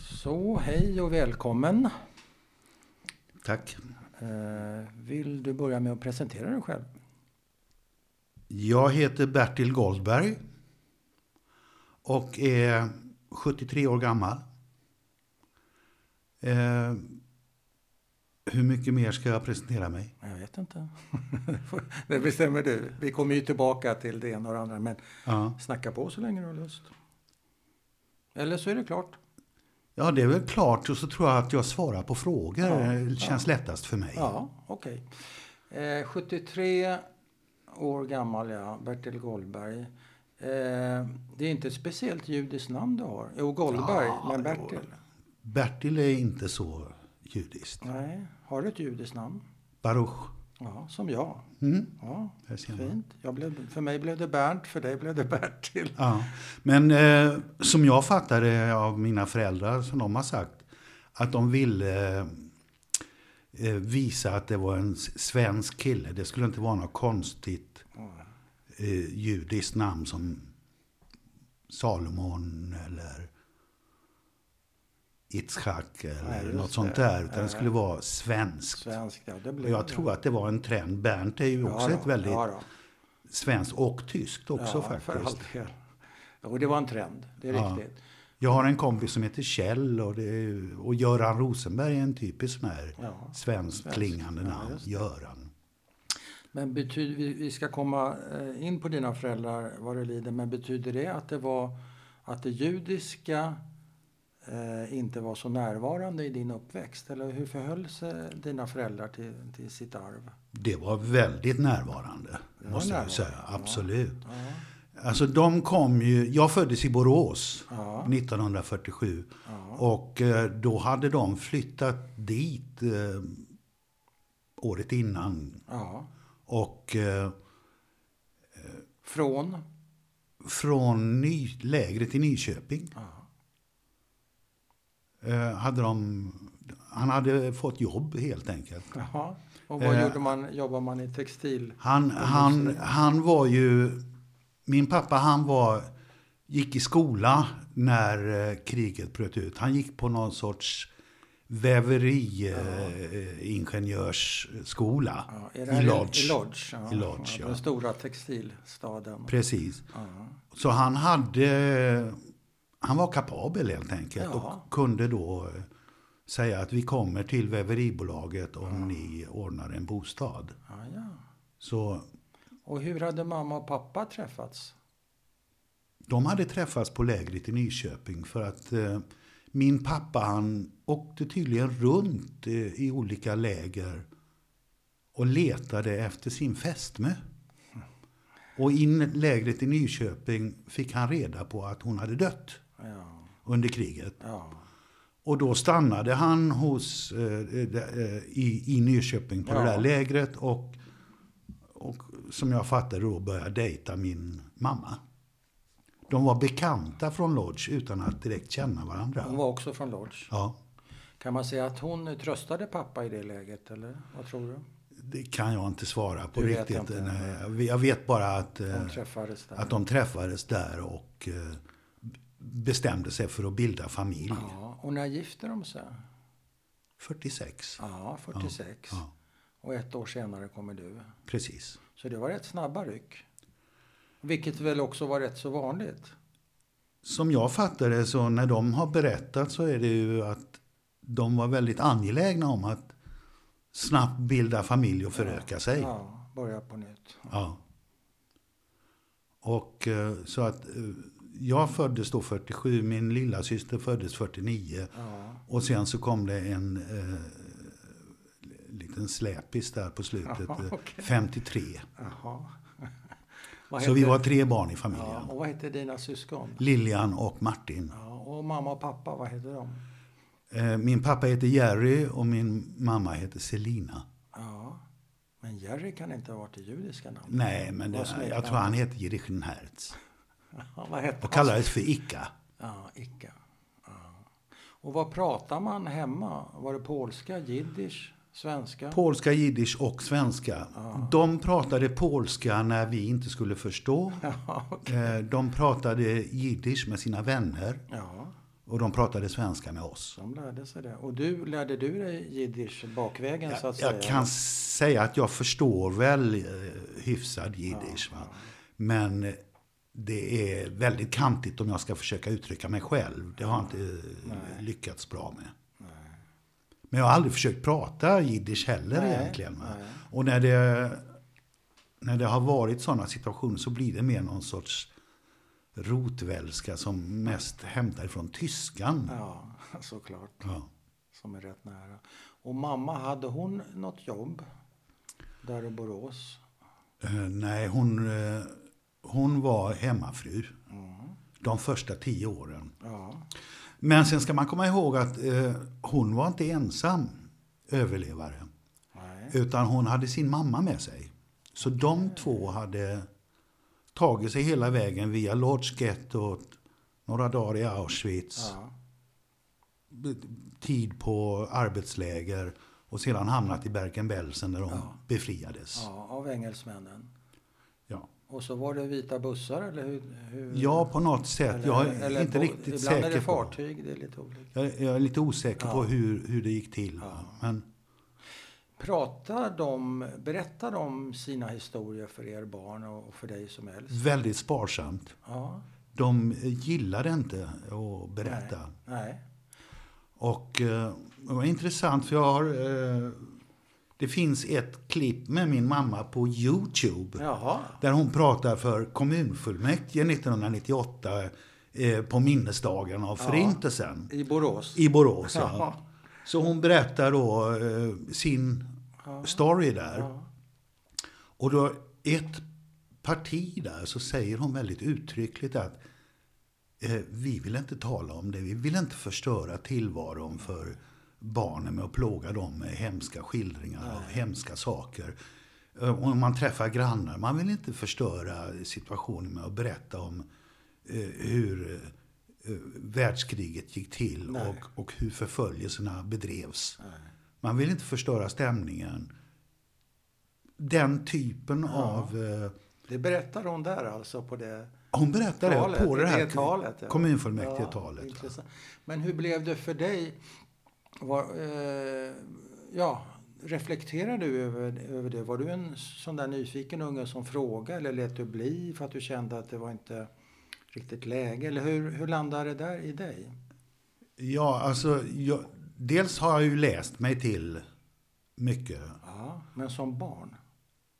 Så, hej och välkommen. Tack. Eh, vill du börja med att presentera dig själv? Jag heter Bertil Goldberg och är 73 år gammal. Eh, hur mycket mer ska jag presentera mig? Jag vet inte. det bestämmer du. Vi kommer ju tillbaka till det ena och det andra. Men Ja. snacka på så länge du har lust. Eller så är det klart. Ja, det är väl klart. Och så tror jag att jag svarar på frågor. Ja, Det känns lättast för mig. Ja, okej. Eh, 73 år gammal, ja. Bertil Goldberg. Eh, det är inte ett speciellt judiskt namn du har. Jo, Goldberg, Ja, men jo. Bertil. Bertil är inte så judiskt. Nej, har du ett judiskt namn? Baruch. Ja, som jag. Mm, Ja, fint. Jag blev, för mig blev det Bernt, för dig blev det Bertil. Ja. Men eh, som jag fattade av mina föräldrar, som de har sagt, att de ville eh, visa att det var en svensk kille. Det skulle inte vara något konstigt eh, judiskt namn som Salomon eller Itzhak eller just något sånt där. Utan det Ja. skulle vara svenskt. Svenskt, ja. Och jag det. tror att det var en trend. Bernt är ju också Ja, ett väldigt ja, svenskt och tyskt också ja, faktiskt. Och det var en trend, det är Ja. riktigt. Jag har en kompis som heter Kjell och, det är, och Göran Rosenberg är en typisk sån här Ja. svenskt Svensk. klingande Ja, namn. Göran. Men betyder, vi, vi ska komma eh, in på dina föräldrar vad det lider, men betyder det att det var att det judiska eh, inte var så närvarande i din uppväxt? Eller hur förhöll sig dina föräldrar till, till sitt arv? Det var väldigt närvarande, var måste jag närvarande, säga. ja. Absolut. Ja, Alltså de kom ju, jag föddes i Borås ja, 1947 ja. och eh, då hade de flyttat dit eh, året innan. ja. Och eh, Från? från ny, lägret i Nyköping Ja. Hade de, han hade fått jobb helt enkelt. Jaha. Och vad Eh, gjorde man? Jobbar man i textil? Han, han, han var ju... Min pappa han var, gick i skola när eh, kriget bröt ut. Han gick på någon sorts väveriingenjörsskola Ja, är det i Lodz. I Lodz, ja. I Lodz, ja. Den stora textilstaden. Precis. Ja. Så han hade... Han var kapabel helt enkelt Ja. och kunde då eh, säga att vi kommer till väveribolaget om ni ordnar en bostad. Ja, ja. Så Och hur hade mamma och pappa träffats? De hade träffats på lägret i Nyköping för att eh, min pappa han åkte tydligen runt eh, i olika läger och letade efter sin fästmö. Och i lägret i Nyköping fick han reda på att hon hade dött Ja, under kriget. Och då stannade han hos, eh, eh, i, i Nyköping på det där lägret och, och som jag fattade då började dejta min mamma. De var bekanta från Lodge utan att direkt känna varandra. hon var också från Lodz. Ja, Kan man säga att hon tröstade pappa i det läget, eller vad tror du? det kan jag inte svara på Du vet riktigt. Nej, jag vet- Jag vet bara att, eh, att de träffades där och eh, bestämde sig för att bilda familj. Ja, och när gifte de sig? 46. Ja, 46. Ja, Och ett år senare kommer du. precis. Så det var rätt snabba ryck. Vilket väl också var rätt så vanligt. Som jag fattar det så när de har berättat så är det ju att de var väldigt angelägna om att snabbt bilda familj och föröka sig. Ja, börja på nytt. Ja. Och eh, så att eh, jag föddes då 47, min lilla syster föddes 49 Ja, och sen så kom det en eh, liten släpis där på slutet, Jaha, eh, okej. 53. jaha. Vad Så vi var tre barn i familjen. Ja, och vad hette dina syskon? Lilian och Martin. Ja, och mamma och pappa, vad hette de? Eh, Min pappa heter Jerry och min mamma heter Selina. Ja, men Jerry kan inte ha varit det judiska namnet. Nej, men det, jag tror han heter Jerichen Hertz. Ja, vad hette Och kallades för Icka. Ja, Icka. Ja. Och vad pratar man hemma? Var det polska, jiddisch, svenska? Polska, jiddisch och svenska. De pratade polska när vi inte skulle förstå. Ja, okej. Eh, De pratade jiddisch med sina vänner. ja, Och de pratade svenska med oss. De lärde sig det. Och du, lärde du dig jiddisch bakvägen så Jag, att säga? jag kan säga att jag förstår väl eh, hyfsad jiddisch. Va? Men eh, det är väldigt kantigt om jag ska försöka uttrycka mig själv. Det har jag inte eh, lyckats bra med. Men jag har aldrig försökt prata jiddisch heller Nej, egentligen. Nej. Och när det, när det har varit sådana situationer så blir det mer någon sorts rotvälska som mest hämtar ifrån tyskan. Ja, såklart. Ja. Som är rätt nära. Och mamma, hade hon något jobb där i Borås? Eh, nej, hon, eh, hon var hemmafru Mm. de första tio åren. Ja, Men sen ska man komma ihåg att eh, hon var inte ensam överlevare. nej. Utan hon hade sin mamma med sig. Så de två hade tagit sig hela vägen via Lodz och några dagar i Auschwitz. Ja, Tid på arbetsläger och sedan hamnat i Bergen-Belsen där de Ja. befriades. ja, av engelsmännen. Ja. Och så var det vita bussar eller hur? hur ja, på något sätt. eller- jag är eller inte bo- riktigt ibland säker är det på. fartyg, det är lite olika. Jag, jag är lite osäker Ja. på hur, hur det gick till. Ja. Men Pratar de, berättar de sina historier för er barn och för dig som äldst? väldigt sparsamt. Ja, De gillade inte att berätta. nej. Och eh, det var intressant för jag har... Det finns ett klipp med min mamma på Youtube. Jaha, Där hon pratar för kommunfullmäktige 1998 eh, på minnesdagen av Ja. Förintelsen. i Borås? I Borås. Ja. Jaha. Så hon berättar då eh, sin Ja. story där. Ja. Och då ett parti där så säger hon väldigt uttryckligt att eh, vi vill inte tala om det. Vi vill inte förstöra tillvaron för barnen med att plåga dem med hemska skildringar av hemska saker. Eh, och om man träffar grannar, man vill inte förstöra situationen med att berätta om eh, hur eh, världskriget gick till Nej. och, och hur förföljelserna bedrevs. Nej. Man vill inte förstöra stämningen. Den typen Ja. av... Det berättar hon där alltså på det hon berättade talet? på det här talet? Ja. kommunfullmäktigetalet. Ja. Men hur blev det för dig? Var, eh, ja, reflekterar du över, över det? Var du en sån där nyfiken unge som frågade eller lät du bli för att du kände att det var inte riktigt läge? Eller hur, hur landade det där i dig? Ja, alltså, jag, dels har jag ju läst mig till mycket. Ja, men som barn?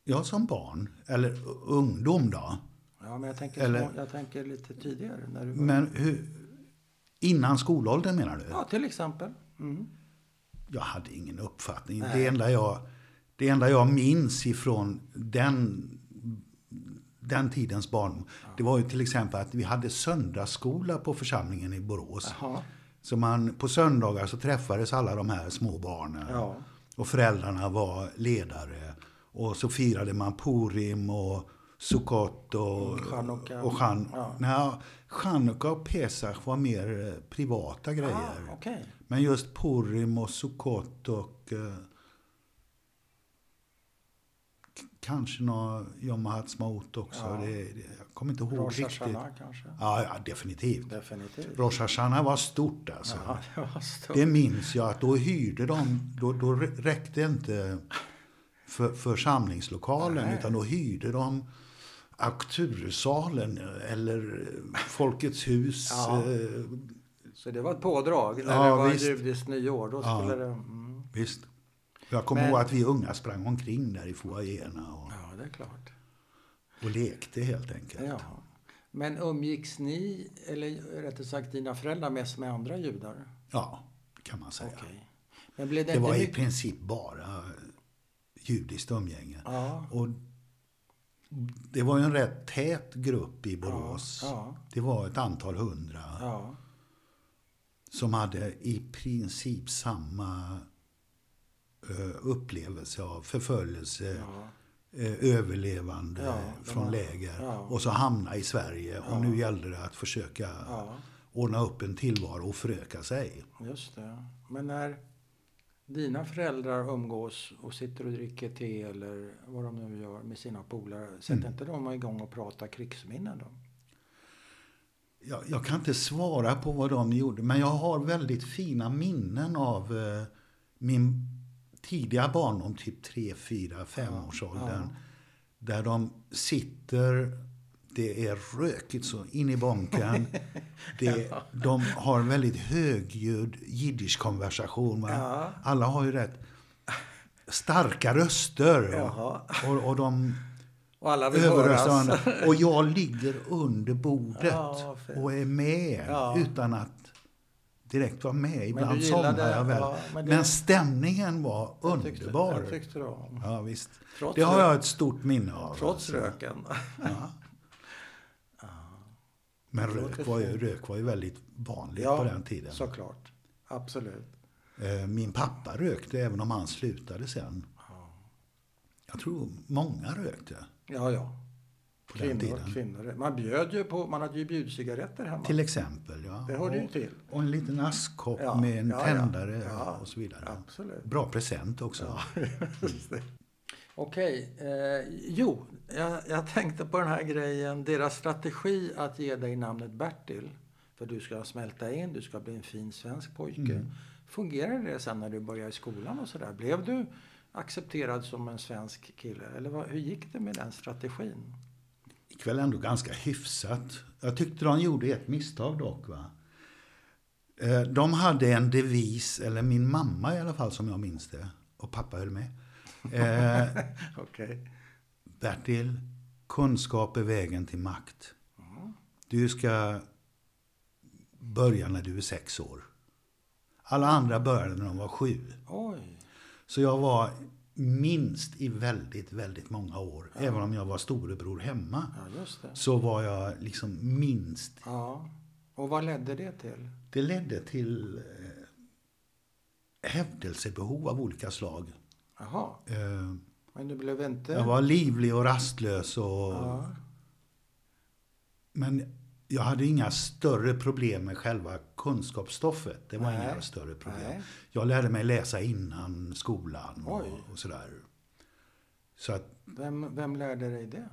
Jag som barn, eller ungdom då. Ja, men jag tänker, Eller- så, jag tänker lite tidigare. När du var, Men hur, innan skolåldern menar du? Ja, till exempel. Mm. Jag hade ingen uppfattning. Nej. Det enda, jag, det enda jag minns ifrån den, den tidens barn, det var ju till exempel att vi hade söndagsskola på församlingen i Borås. Jaha. Så man, på söndagar så träffades alla de här små barnen. Ja. Och föräldrarna var ledare. Och så firade man Purim och Sukkot och Chanukka. Och Chan, Ja. nej, Chanukka och Pesach var mer eh, privata grejer. Ah, Okej. Men just Purim och Sukkot och eh, kanske någon Yom Ha'atzmaut också. Ja. Det, det, jag kommer inte ihåg Rosh riktigt. Kanske? Ja, ja, definitivt. Definitivt. Rosh Hashanah var stort alltså. Ja, det var stort. Det minns jag att då hyrde de, då, då räckte inte för, församlingslokalen Nej. utan då hyrde de Auktursalen eller Folkets hus. Ja. Eh, Så det var ett pådrag när Ja, det var visst. judiskt nyår. Då Ja. skulle det... Mm. visst. Jag kommer Men- ihåg att vi unga sprang omkring där i foajéerna och, Ja, det är klart. och lekte helt enkelt. Ja. Men umgicks ni, eller rättare sagt dina föräldrar, mest med andra judar? Ja, kan man säga. Okej. Men blev det, Det var i mycket... princip bara judiskt umgänge. Ja, Och det var ju en rätt tät grupp i Borås. ja, Det var ett antal hundra ja. Som hade i princip samma eh, upplevelse av förföljelse, ja. eh, överlevande Ja, från har- läger ja. och så hamna i Sverige. Och nu gällde det att försöka ja, ordna upp en tillvaro och föröka sig. just det. Men när dina föräldrar umgås och sitter och dricker te eller vad de nu gör med sina polare, sätter Mm. inte de igång och pratar krigsminnen då? Jag, jag kan inte svara på vad de gjorde, men jag har väldigt fina minnen av eh, min tidiga barndom, typ 3, 4, 5 års åldern. Där de sitter, det är rökigt så in i bonken. Det, de har väldigt högljudd jiddisch-konversation. Ja. Alla har ju rätt starka röster. Och, och de Och alla vill höras. Och jag ligger under bordet Ja, och är med Ja. utan att direkt vara med. Ibland somnar jag väl. ja, men, men det- stämningen var Jag tyckte- underbar. Jag tyckte det om. Ja, visst. Trots det har jag ett stort minne av. Trots alltså. röken. Men rök var, ju, rök var ju väldigt vanligt på den tiden. såklart. Absolut. Eh, Min pappa rökte även om han slutade sen. Jag tror många rökte Ja, ja. på den Kvinnor, tiden. kvinnor. Man bjöd ju på, man hade ju bjudcigaretter hemma. Till exempel. Ja. Det hörde ju Och- till. Och en liten askkopp Ja, med en ja, tändare Ja, och så vidare. Absolut. Bra present också. Okej, eh, jo, jag, jag tänkte på den här grejen. Deras strategi att ge dig namnet Bertil, för du ska smälta in, du ska bli en fin svensk pojke. Mm. Fungerade det sen när du började i skolan och sådär? Blev du accepterad som en svensk kille? Eller vad, hur gick det med den strategin? gick väl ändå ganska hyfsat. Jag tyckte de gjorde ett misstag dock. Va? Eh, De hade en devis, eller min mamma i alla fall som jag minns det, och pappa höll med. Eh, Okej. Bertil, kunskap är vägen till makt. Du ska börja när du är sex år. Alla andra började när de var sju. Oj. Så jag var minst i väldigt, väldigt många år. Även om jag var storebror hemma. Ja. Så var jag liksom minst. Ja. Och vad ledde det till? Det ledde till eh, hävdelsebehov av olika slag. Jaha, Eh, men du blev inte... jag var livlig och rastlös. Och, Ja. Men jag hade inga större problem med själva kunskapsstoffet. Det var Nej. inga större problem. Nej. Jag lärde mig läsa innan skolan och, och sådär. Så att Vem, vem lärde dig det?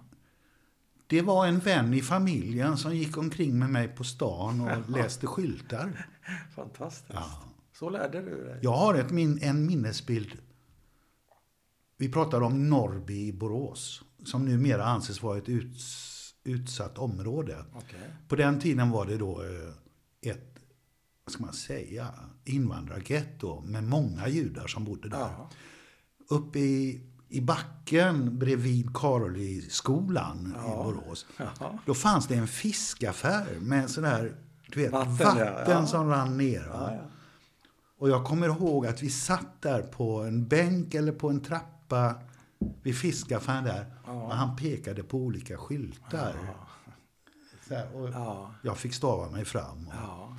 det var en vän i familjen som gick omkring med mig på stan och läste skyltar. Fantastiskt. Ja. Så lärde du dig? Jag har ett min, en minnesbild. Vi pratar om Norrby i Borås, som numera anses vara ett uts, utsatt område. Okej. På den tiden var det då eh, ett, vad ska man säga, invandrargetto med många judar som bodde där. Ja. Uppe i, i backen bredvid Karoliskolan Ja. i Borås, Jaha. då fanns det en fiskaffär med sån här, du vet, Vatten, vatten, ja, som rann ner. Ja, ja. Och jag kommer ihåg att vi satt där på en bänk eller på en trappa vid fiskaffären där. Och han pekade på olika skyltar. Så här, och Ja. Jag fick stava mig fram. Och, ja.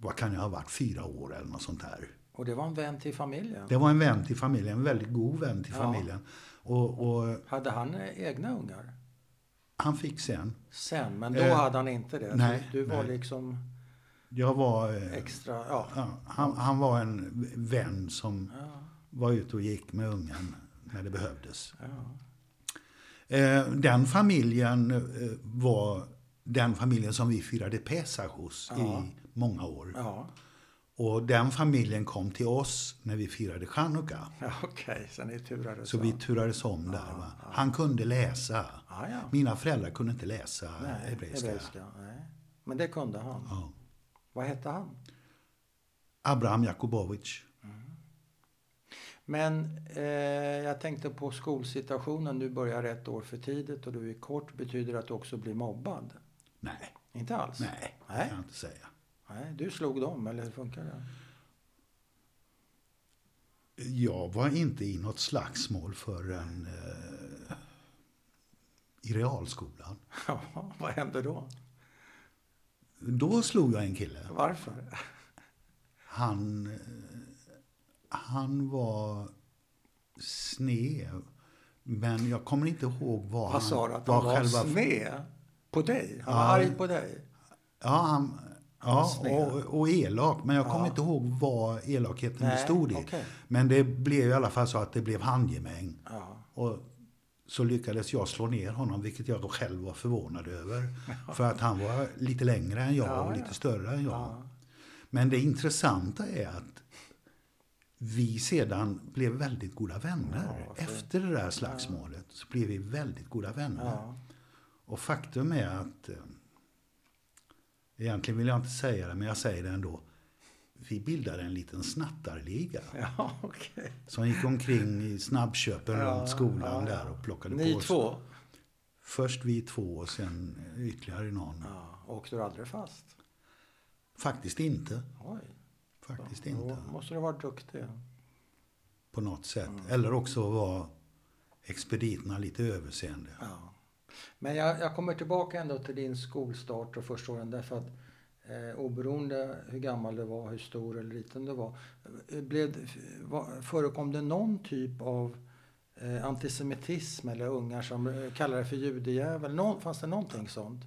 Vad kan jag ha varit? Fyra år eller något sånt där. Och det var en vän till familjen? Det var en vän till familjen, en väldigt god vän till Ja. familjen. Och, och Hade han eh, egna ungar? han fick sen. Sen, men då Eh, hade han inte det? nej, du, du var nej. liksom Jag var... eh, extra... Ja. Ja, han, han var en vän som Ja. Var ute och gick med ungen när det behövdes. ja. Eh, Den familjen eh, var den familjen som vi firade Pesach hos Ja. i många år. Ja, Och den familjen kom till oss när vi firade Chanukka. ja okej. Så Så vi turades om där. Va? Han kunde läsa. Mina föräldrar kunde inte läsa Nej, hebreiska. hebreiska. Nej. Men det kunde han. Vad hette han? Abraham Jakubovic. Men eh, jag tänkte på skolsituationen. Du börjar ett år för tidigt och du är kort. Betyder det att du också blir mobbad? Nej, Inte alls? nej, det kan jag inte säga. Nej, du slog dem, eller hur funkar det? Jag var inte i något slagsmål förrän eh, i realskolan. Ja, vad hände då? Då slog jag en kille. Varför? Han, eh, han var sned. Men jag kommer inte ihåg vad, Vad sa du? han Att han var själva- sned? På dig? Han var Ja. arg på dig? Ja, han, Han ja och, och elak. Men jag kommer Ja. inte ihåg vad elakheten Nej, bestod i. okej. Men det blev i alla fall så att det blev handgemäng. Ja. Och så lyckades jag slå ner honom, vilket jag då själv var förvånad över. För att han var lite längre än jag Ja, och lite större än jag. Ja. Men det intressanta är att vi sedan blev väldigt goda vänner. Ja. Efter det där slagsmålet så blev vi väldigt goda vänner. Ja. Och faktum är att, eh, egentligen vill jag inte säga det, men jag säger det ändå. Vi bildade en liten snattarliga Ja, okej. som gick omkring i snabbköpen Ja, runt skolan ja, ja. där och plockade Ni på oss. två? Först vi två och sen ytterligare någon. Ja. Åkte du aldrig fast? Faktiskt inte. Oj. Faktiskt Då inte. måste du varit duktig. På något sätt. Mm. Eller också var expediterna lite överseende. Ja. Men jag, jag kommer tillbaka ändå till din skolstart och första åren därför att eh, oberoende hur gammal du var, hur stor eller liten du var, eh, blev, var förekom det någon typ av eh, antisemitism eller ungar som eh, kallar det för judejävel? Någon, fanns det någonting sånt?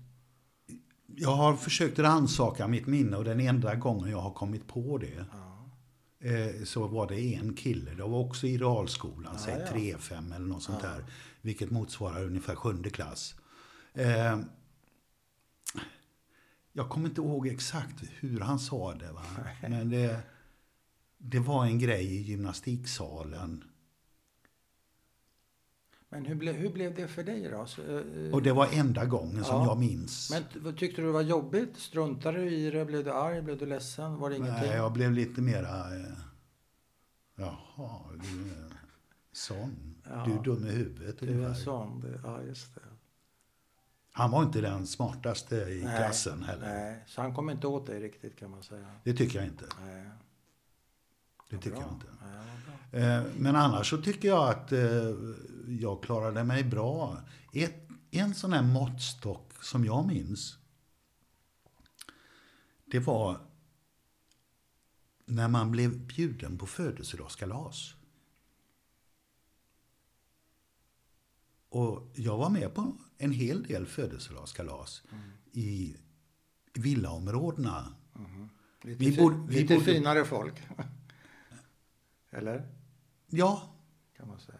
Jag har försökt rannsaka mitt minne och den enda gången jag har kommit på det Ja. eh, så var det en kille. Det var också i realskolan, Ja, säg ja. 3-5 eller något sånt där. Vilket motsvarar ungefär sjunde klass. Eh, jag kommer inte ihåg exakt hur han sa det. Va? Men det, det var en grej i gymnastiksalen. Men hur, ble, hur blev det för dig då? Så, eh, Och det var enda gången som Ja. jag minns. Men tyckte du det var jobbigt? Struntade du i det? Blev du arg? Blev du ledsen? Var det ingenting? Nej, jag blev lite mera... Eh, jaha, du är sån. Ja. Du är dum i huvudet Du är en sån. Det, ja, just det. Han var inte den smartaste i Nej, klassen heller. Nej, så han kom inte åt dig riktigt kan man säga. Det tycker jag inte. Nej. Det tycker bra. jag inte. Ja. Eh, Men annars så tycker jag att eh, jag klarade mig bra. Ett, en sån här måttstock som jag minns. Det var när man blev bjuden på födelsedagskalas. Och jag var med på en hel del födelsedagskalas i villaområdena. Lite, Vi borde- vi lite borde- finare folk. Eller? Ja, Kan man säga.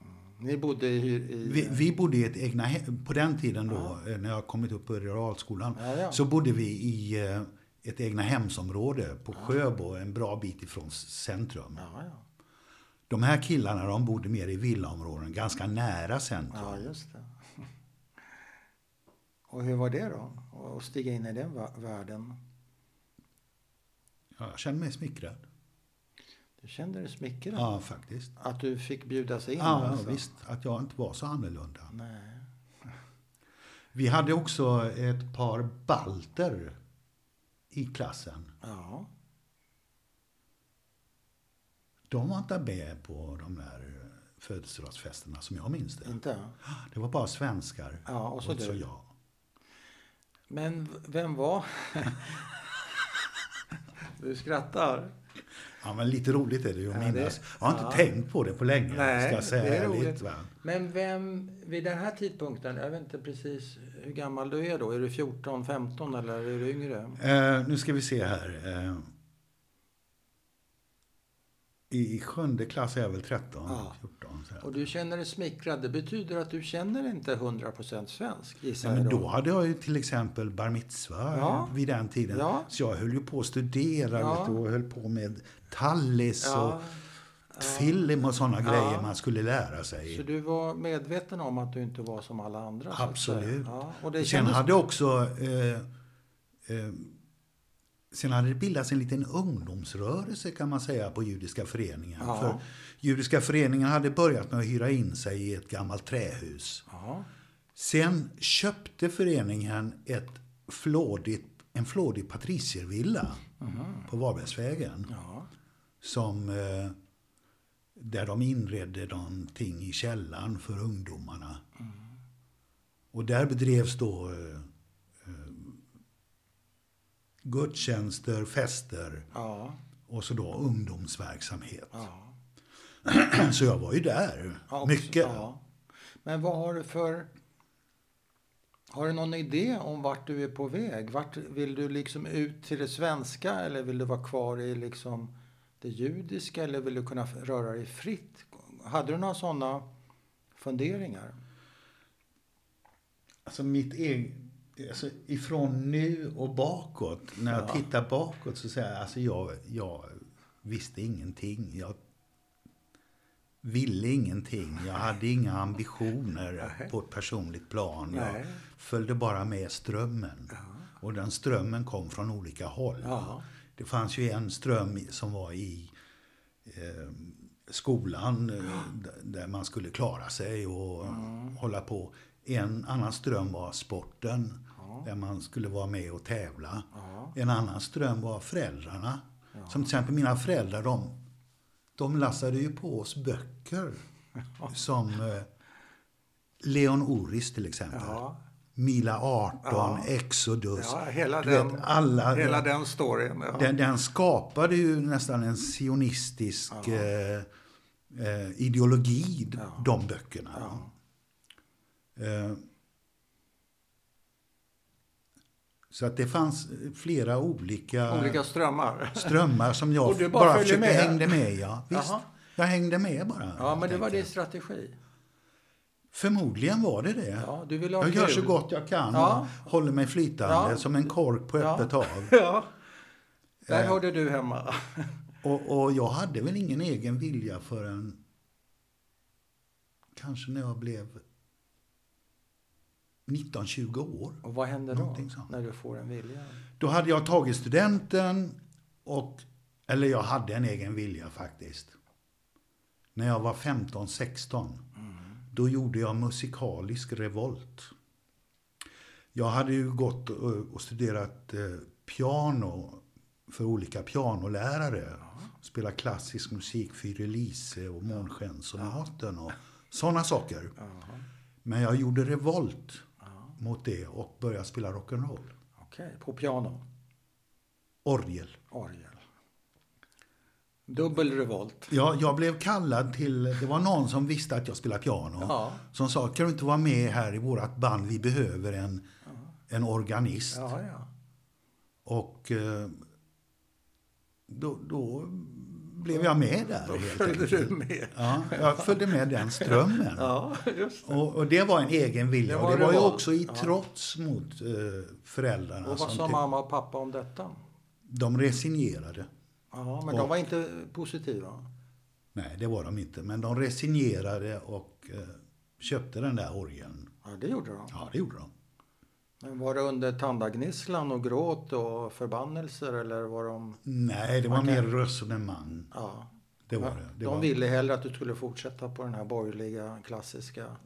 Mm. Ni bodde i... i Vi, vi bodde i ett egna hem, på den tiden då, eh, när jag kommit upp på realskolan, Ja, ja. så bodde vi i eh, ett egna hemsområde på Sjöbo, en bra bit ifrån centrum. Ja, ja. De här killarna de bodde mer i villaområden, ganska nära centrum. ja, just det. Och hur var det då? Att stiga in i den vä- världen? Ja, jag kände mig smickrad. Du kände dig smickrad? Ja, faktiskt. Att du fick bjudas in? Ja, alltså? visst. Att jag inte var så annorlunda. Nej. Vi hade också ett par balter i klassen. Ja. De var inte med på de där födelsedagsfesterna som jag minns det. Inte? Det var bara svenskar. Ja, och så du. jag. Men vem var... du skrattar. Ja, men lite roligt är det ju att Ja, minnas. Jag har inte ja. tänkt på det på länge, Nej, ska jag säga det är. Va? Men vem, vid den här tidpunkten, jag vet inte precis hur gammal du är då? Är du 14, 15 eller är du yngre? Eh, nu ska vi se här. Eh, I sjunde klass är jag väl 13, Ja. 14. Så. Och du känner dig smickrad. Det betyder att du känner inte 100% svensk, gissar Ja, men jag då hade jag ju till exempel bar mitzva Ja. vid den tiden. Ja. Så jag höll ju på att studera Ja. och höll på med tallis Ja, och film och sådana Ja. grejer man skulle lära sig. så du var medveten om att du inte var som alla andra? Absolut. Ja, och det Sen hade också... Eh, eh, sen hade det bildats en liten ungdomsrörelse kan man säga på Judiska föreningen. Ja. För Judiska föreningen hade börjat med att hyra in sig i ett gammalt trähus. Ja, Sen köpte föreningen ett flådigt, en flådig patriciervilla på Varbergsvägen. ja, Som, eh, där de inredde någonting i källaren för ungdomarna. Och där bedrevs då eh, eh, gudstjänster, fester ja, och så då ungdomsverksamhet. ja. Så jag var ju där. Ja, Mycket. Men vad har du för... Har du någon idé om vart du är på väg? Vart, vill du liksom ut till det svenska eller vill du vara kvar i liksom det judiska eller vill du kunna röra dig fritt? Hade du några sådana funderingar? Alltså mitt eget... Alltså ifrån nu och bakåt, när jag Ja. tittar bakåt så säger jag, alltså jag, jag visste ingenting. Jag ville ingenting. Jag hade inga ambitioner Nej. på ett personligt plan. Jag Nej. följde bara med strömmen. Och den strömmen kom från olika håll. Ja. Det fanns ju en ström som var i eh, skolan eh, där man skulle klara sig och hålla på. En annan ström var sporten där man skulle vara med och tävla. Ja. En annan ström var föräldrarna. Som till exempel mina föräldrar, de, de lassade ju på oss böcker. Som eh, Leon Oris till exempel. Ja. Mila 18, Ja. Exodus. Ja, hela den, vet, alla, hela den storyn. Ja. den, den skapade ju nästan en sionistisk eh, eh, ideologi, Ja. de böckerna. Ja. Eh, så att det fanns flera olika, Olika strömmar. strömmar som jag bara bara, försökte med? hängde med. Ja. Visst, Jaha. jag hängde med bara. Ja, men det var din strategi. Förmodligen var det det. Ja, du ville ha jag gör så gott jag kan Ja. och håller mig flytande Ja. som en kork på öppet hav. Ja. Där Eh. hörde du hemma. Och, och jag hade väl ingen egen vilja förrän kanske när jag blev 19-20 år. Och vad händer då? Sånt. När du får en vilja? Då hade jag tagit studenten och, eller jag hade en egen vilja faktiskt. När jag var 15-16, då gjorde jag musikalisk revolt. Jag hade ju gått och, studerat eh, piano för olika pianolärare. Spelat klassisk musik, Fyr Elise och Månskenssonaten och sådana saker. Men jag gjorde revolt mot det och började spela rock'n'roll. Okej, på piano. Orgel. Orgel. Dubbel revolt. Ja, jag blev kallad till, det var någon som visste att jag spelar piano. Ja. Som sa, kan du inte vara med här i vårt band? Vi behöver en, en organist. Ja, ja. Och eh, då, då blev jag med där Då följde du med. Ja, jag följde med den strömmen. Ja, just det. Och, och det var en egen vilja. Det och var det var ju också i Ja. trots mot eh, föräldrarna. Och vad sa mamma och pappa om detta? De resignerade. Ja, men Och- de var inte positiva. Nej, det var de inte. Men de resignerade och eh, köpte den där orgeln. Ja, det gjorde de. Ja, det gjorde de. Men var det under tandagnisslan och gråt och förbannelser eller var de... Nej, det var kan- mer resonemang. Ja. Det var det. det de var... ville hellre att du skulle fortsätta på den här borgerliga klassiska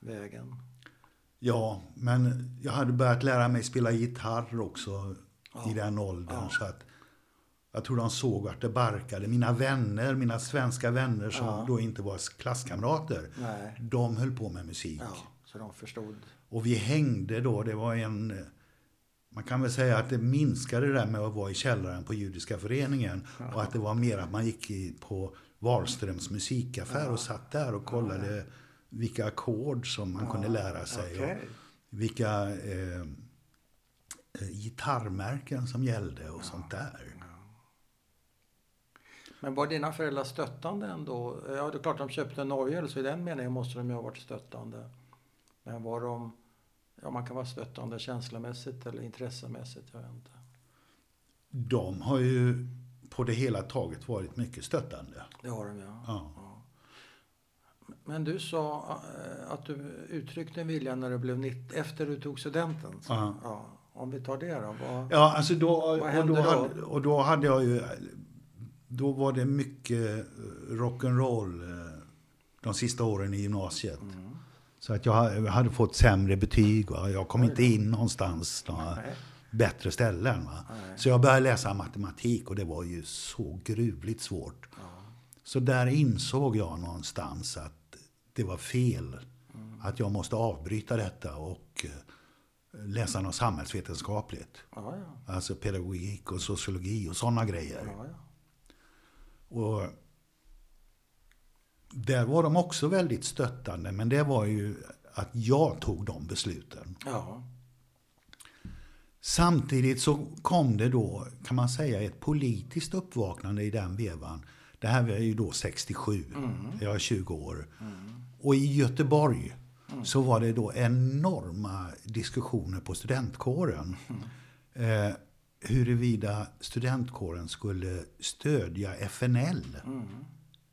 vägen. Ja, men jag hade börjat lära mig spela gitarr också Ja. i den åldern. Ja. Så att jag tror de såg vart det barkade. Mina vänner, mina svenska vänner som Ja. då inte var klasskamrater, Nej. de höll på med musik. Ja, så de förstod. Och vi hängde då, det var en... Man kan väl säga att det minskade det där med att vara i källaren på Judiska föreningen. Och att det var mer att man gick på Wahlströms musikaffär och satt där och kollade vilka ackord som man kunde lära sig. Och vilka eh, eh, gitarrmärken som gällde och sånt där. Men var dina föräldrar stöttande ändå? Ja, det är klart de köpte en orgel, så i den meningen måste de ju ha varit stöttande. Men var de... Ja, man kan vara stöttande känslomässigt eller intressemässigt, jag vet inte. De har ju på det hela taget varit mycket stöttande. Det har de, ja. Ja. Men du sa eh, att du uttryckte en vilja när du blev 90, efter du tog studenten. Ja. ja. Om vi tar det då. Vad, Ja, alltså då, och hände då, då? Hade, och då hade jag ju... Då var det mycket eh, rock'n'roll eh, de sista åren i gymnasiet. Mm. Så att jag ha- jag hade fått sämre betyg. Va? Jag kom inte in någonstans några Nej. bättre ställen. Så jag började läsa matematik och det var ju så gruvligt svårt. Ja. Så där insåg jag någonstans att det var fel. Mm. Att jag måste avbryta detta och eh, läsa något samhällsvetenskapligt. Ja, ja. Alltså pedagogik och sociologi och sådana grejer. ja. Och där var de också väldigt stöttande, men det var ju att jag tog de besluten. ja. Samtidigt så kom det då, kan man säga, ett politiskt uppvaknande i den vevan. Det här var ju då 67, Mm. jag är 20 år. Och i Göteborg så var det då enorma diskussioner på studentkåren. Eh, huruvida studentkåren skulle stödja FNL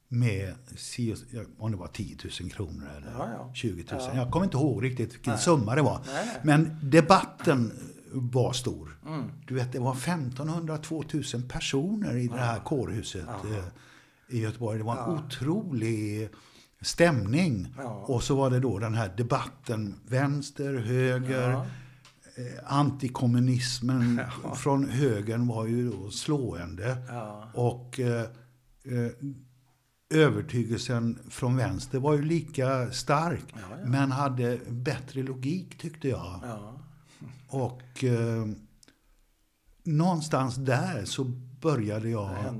med si- om det var 10 000 kronor eller Ja, ja. 20 000. Ja. Jag kommer inte ihåg riktigt vilken summa det var. Nej, nej. Men debatten var stor. Mm. Du vet, det var 1500-2000 personer i det här kårhuset eh, i Göteborg. Det var en otrolig stämning. Och så var det då den här debatten, vänster, höger, Ja. eh, antikommunismen från högern var ju då slående. Ja. Och eh, eh, övertygelsen från vänster var ju lika stark. Ja, ja. Men hade bättre logik tyckte jag. Ja. Och eh, någonstans där så började jag ja.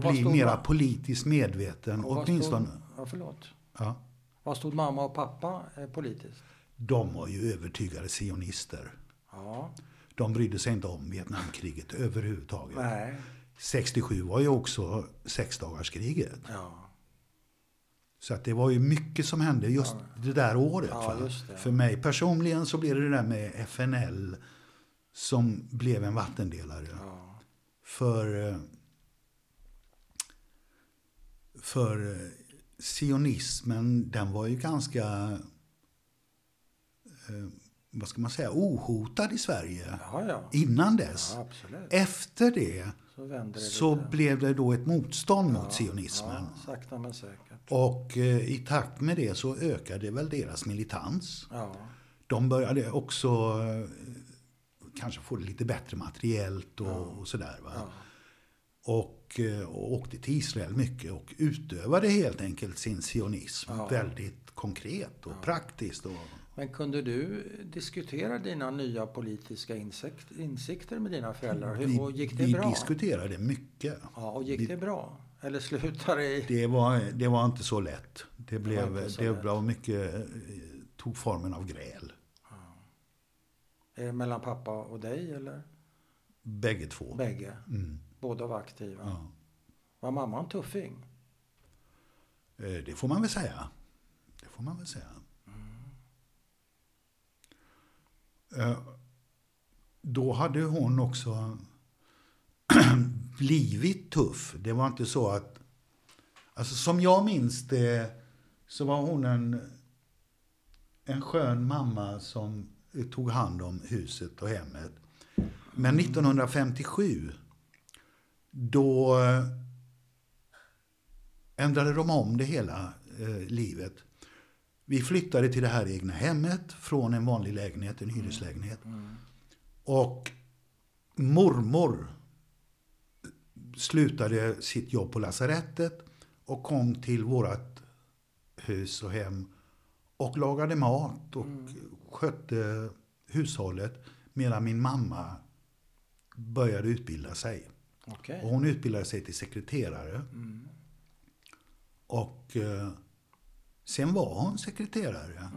Bli stod mera ma- politiskt medveten. och Åtminstone. Stod, ja, förlåt. Ja, Vad stod mamma och pappa eh, politiskt? De var ju övertygade sionister. Ja. De brydde sig inte om Vietnamkriget överhuvudtaget. Nej. 67 var ju också sexdagarskriget. Ja. Så att det var ju mycket som hände just det där året. Ja, det. För mig personligen så blev det det där med FNL som blev en vattendelare. Ja. För, eh, för eh, sionismen, den var ju ganska, vad ska man säga, ohotad i Sverige Ja, ja. innan dess. Ja. Efter det Så det så blev det då ett motstånd mot sionismen. Och eh, i takt med det så ökade väl deras militans. De började också eh, kanske få det lite bättre materiellt och, och sådär. Va? Och, eh, och åkte till Israel mycket och utövade helt enkelt sin sionism väldigt konkret och praktiskt. Och, Men kunde du diskutera dina nya politiska insikt, insikter med dina föräldrar? Hur, och gick det vi bra? diskuterade mycket. Ja, och gick det bra? Eller slutade det i... Det var, det var inte så lätt. Det, blev, inte så det var mycket, eh, tog formen av gräl. Är det mellan pappa och dig eller? Bägge två. Bägge? Mm, Båda var aktiva? ja. Var mamma en tuffing? Eh, Det får man väl säga. Det får man väl säga. Eh, Eh, då hade hon också blivit tuff. Det var inte så att... Alltså som jag minns det så var hon en, en skön mamma som tog hand om huset och hemmet. Men 1957 då eh, ändrade de om det hela eh, livet. Vi flyttade till det här egna hemmet från en vanlig lägenhet, en hyreslägenhet. Och mormor slutade sitt jobb på lasarettet och kom till vårt hus och hem och lagade mat och skötte hushållet medan min mamma började utbilda sig. Okej. Och hon utbildade sig till sekreterare. Och eh, sen var hon sekreterare.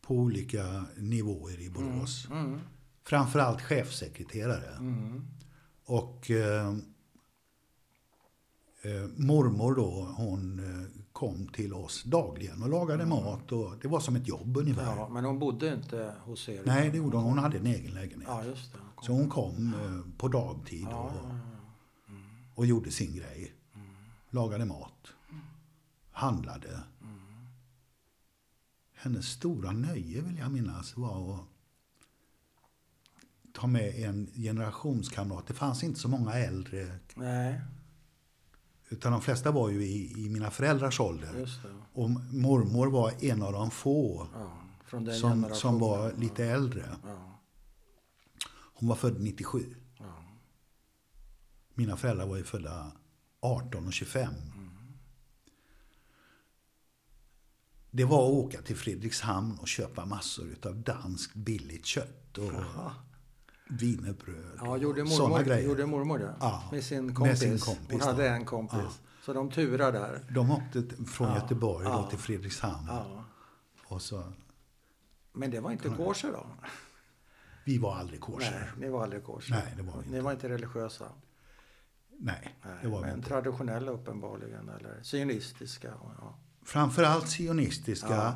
På olika nivåer i Borås. Mm. Framförallt chefsekreterare. Mm. Och eh, eh, mormor då, hon eh, kom till oss dagligen och lagade mat. Och det var som ett jobb ungefär. Ja, men hon bodde inte hos er? Nej, det gjorde hon. Hon hade en egen lägenhet. Ja, just det. Hon. Så hon kom eh, på dagtid Ja, och, ja. och gjorde sin grej. Lagade mat. Handlade. Hennes stora nöje vill jag minnas var att ta med en generationskamrat. Det fanns inte så många äldre. Nej, Utan de flesta var ju i, i mina föräldrars ålder. Och mormor var en av de få Ja, från den som, som var lite äldre. Ja, Hon var född 97. ja. Mina föräldrar var ju födda 18 och 25. Det var att åka till Fredrikshamn och köpa massor av danskt billigt kött och wienerbröd. Ja, gjorde såna mormor, grejer. gjorde mormor det? Ja, Med sin med kompis? sin kompis Hon hade en kompis. Ja. Så de turar där? De åkte från Ja, Göteborg ja. då till Fredrikshamn. Ja. Och så, Men det var inte kosher då? vi var aldrig kosher. Nej, ni var aldrig kosher. Nej, det var vi Ni var inte religiösa? Nej, Nej, det var vi men inte. traditionella uppenbarligen, eller sionistiska. Ja. Framförallt sionistiska, Ja.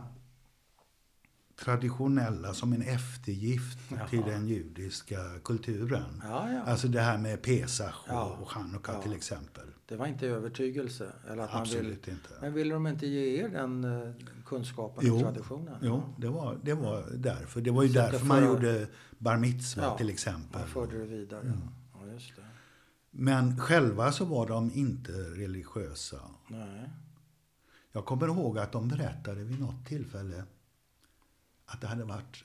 traditionella som en eftergift Jaha. till den judiska kulturen. Ja, ja. Alltså det här med Pesach och, och Chanukka till exempel. Det var inte övertygelse. Eller att man vill, Absolut inte. men ville de inte ge er den eh, kunskapen Jo, och traditionen? Jo, det var, det var därför. Det var ju Så därför det man för- gjorde bar mitzva Ja, till exempel. Man förde det vidare. Mm. Ja, just det. Men själva så var de inte religiösa. Nej. Jag kommer ihåg att de berättade vid något tillfälle att det hade varit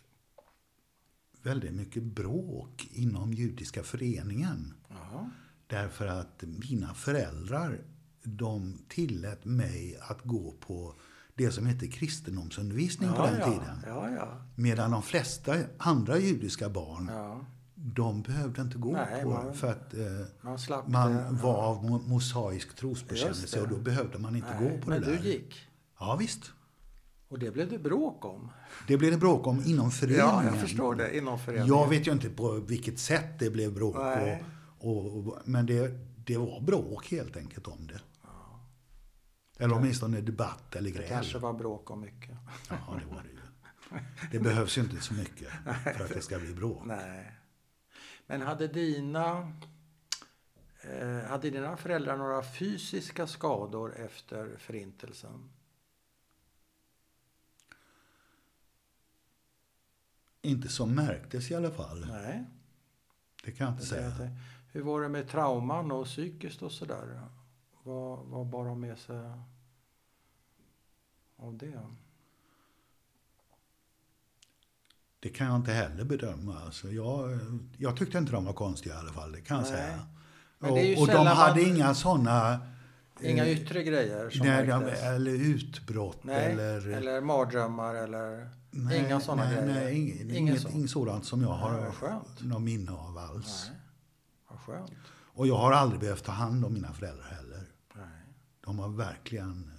väldigt mycket bråk inom judiska föreningen. Jaha. Därför att mina föräldrar, de tillät mig att gå på det som hette kristendomsundervisning på Ja, den ja. tiden. Ja. Medan de flesta andra judiska barn. De behövde inte gå Nej, på man- för att eh, Man man det. var av mo- mosaisk trosbekännelse det. och då behövde man inte Nej, gå på men det där. du gick. Ja, visst. Och det blev det bråk om. Det blev det bråk om inom föreningen. Ja, jag förstår det. Inom föreningen. Jag vet ju inte på vilket sätt det blev bråk. Nej. Och, och, men det, det var bråk helt enkelt om det. Eller åtminstone debatt eller Det gräl. kanske var bråk om mycket. Ja, det var det ju. Det behövs ju inte så mycket för att det ska bli bråk. Nej. Men hade dina, eh, hade dina föräldrar några fysiska skador efter förintelsen? Inte som märktes i alla fall. Nej. Det kan jag inte säga. Hur var det med trauman och psykiskt och sådär? Vad, vad bar de med sig av det? Det kan jag inte heller bedöma. Alltså jag, jag tyckte inte de var konstiga i alla fall, det kan jag Nej. säga. Och, och de hade man- inga sådana... Inga eh, yttre grejer som nej, de? Eller utbrott Nej, eller... eller mardrömmar eller nej, inga sådana nej, grejer? Nej, ing, Inget inget, inget sådant som jag har någon minne av alls. Nej, vad skönt. Och jag har aldrig behövt ta hand om mina föräldrar heller. Nej. De har verkligen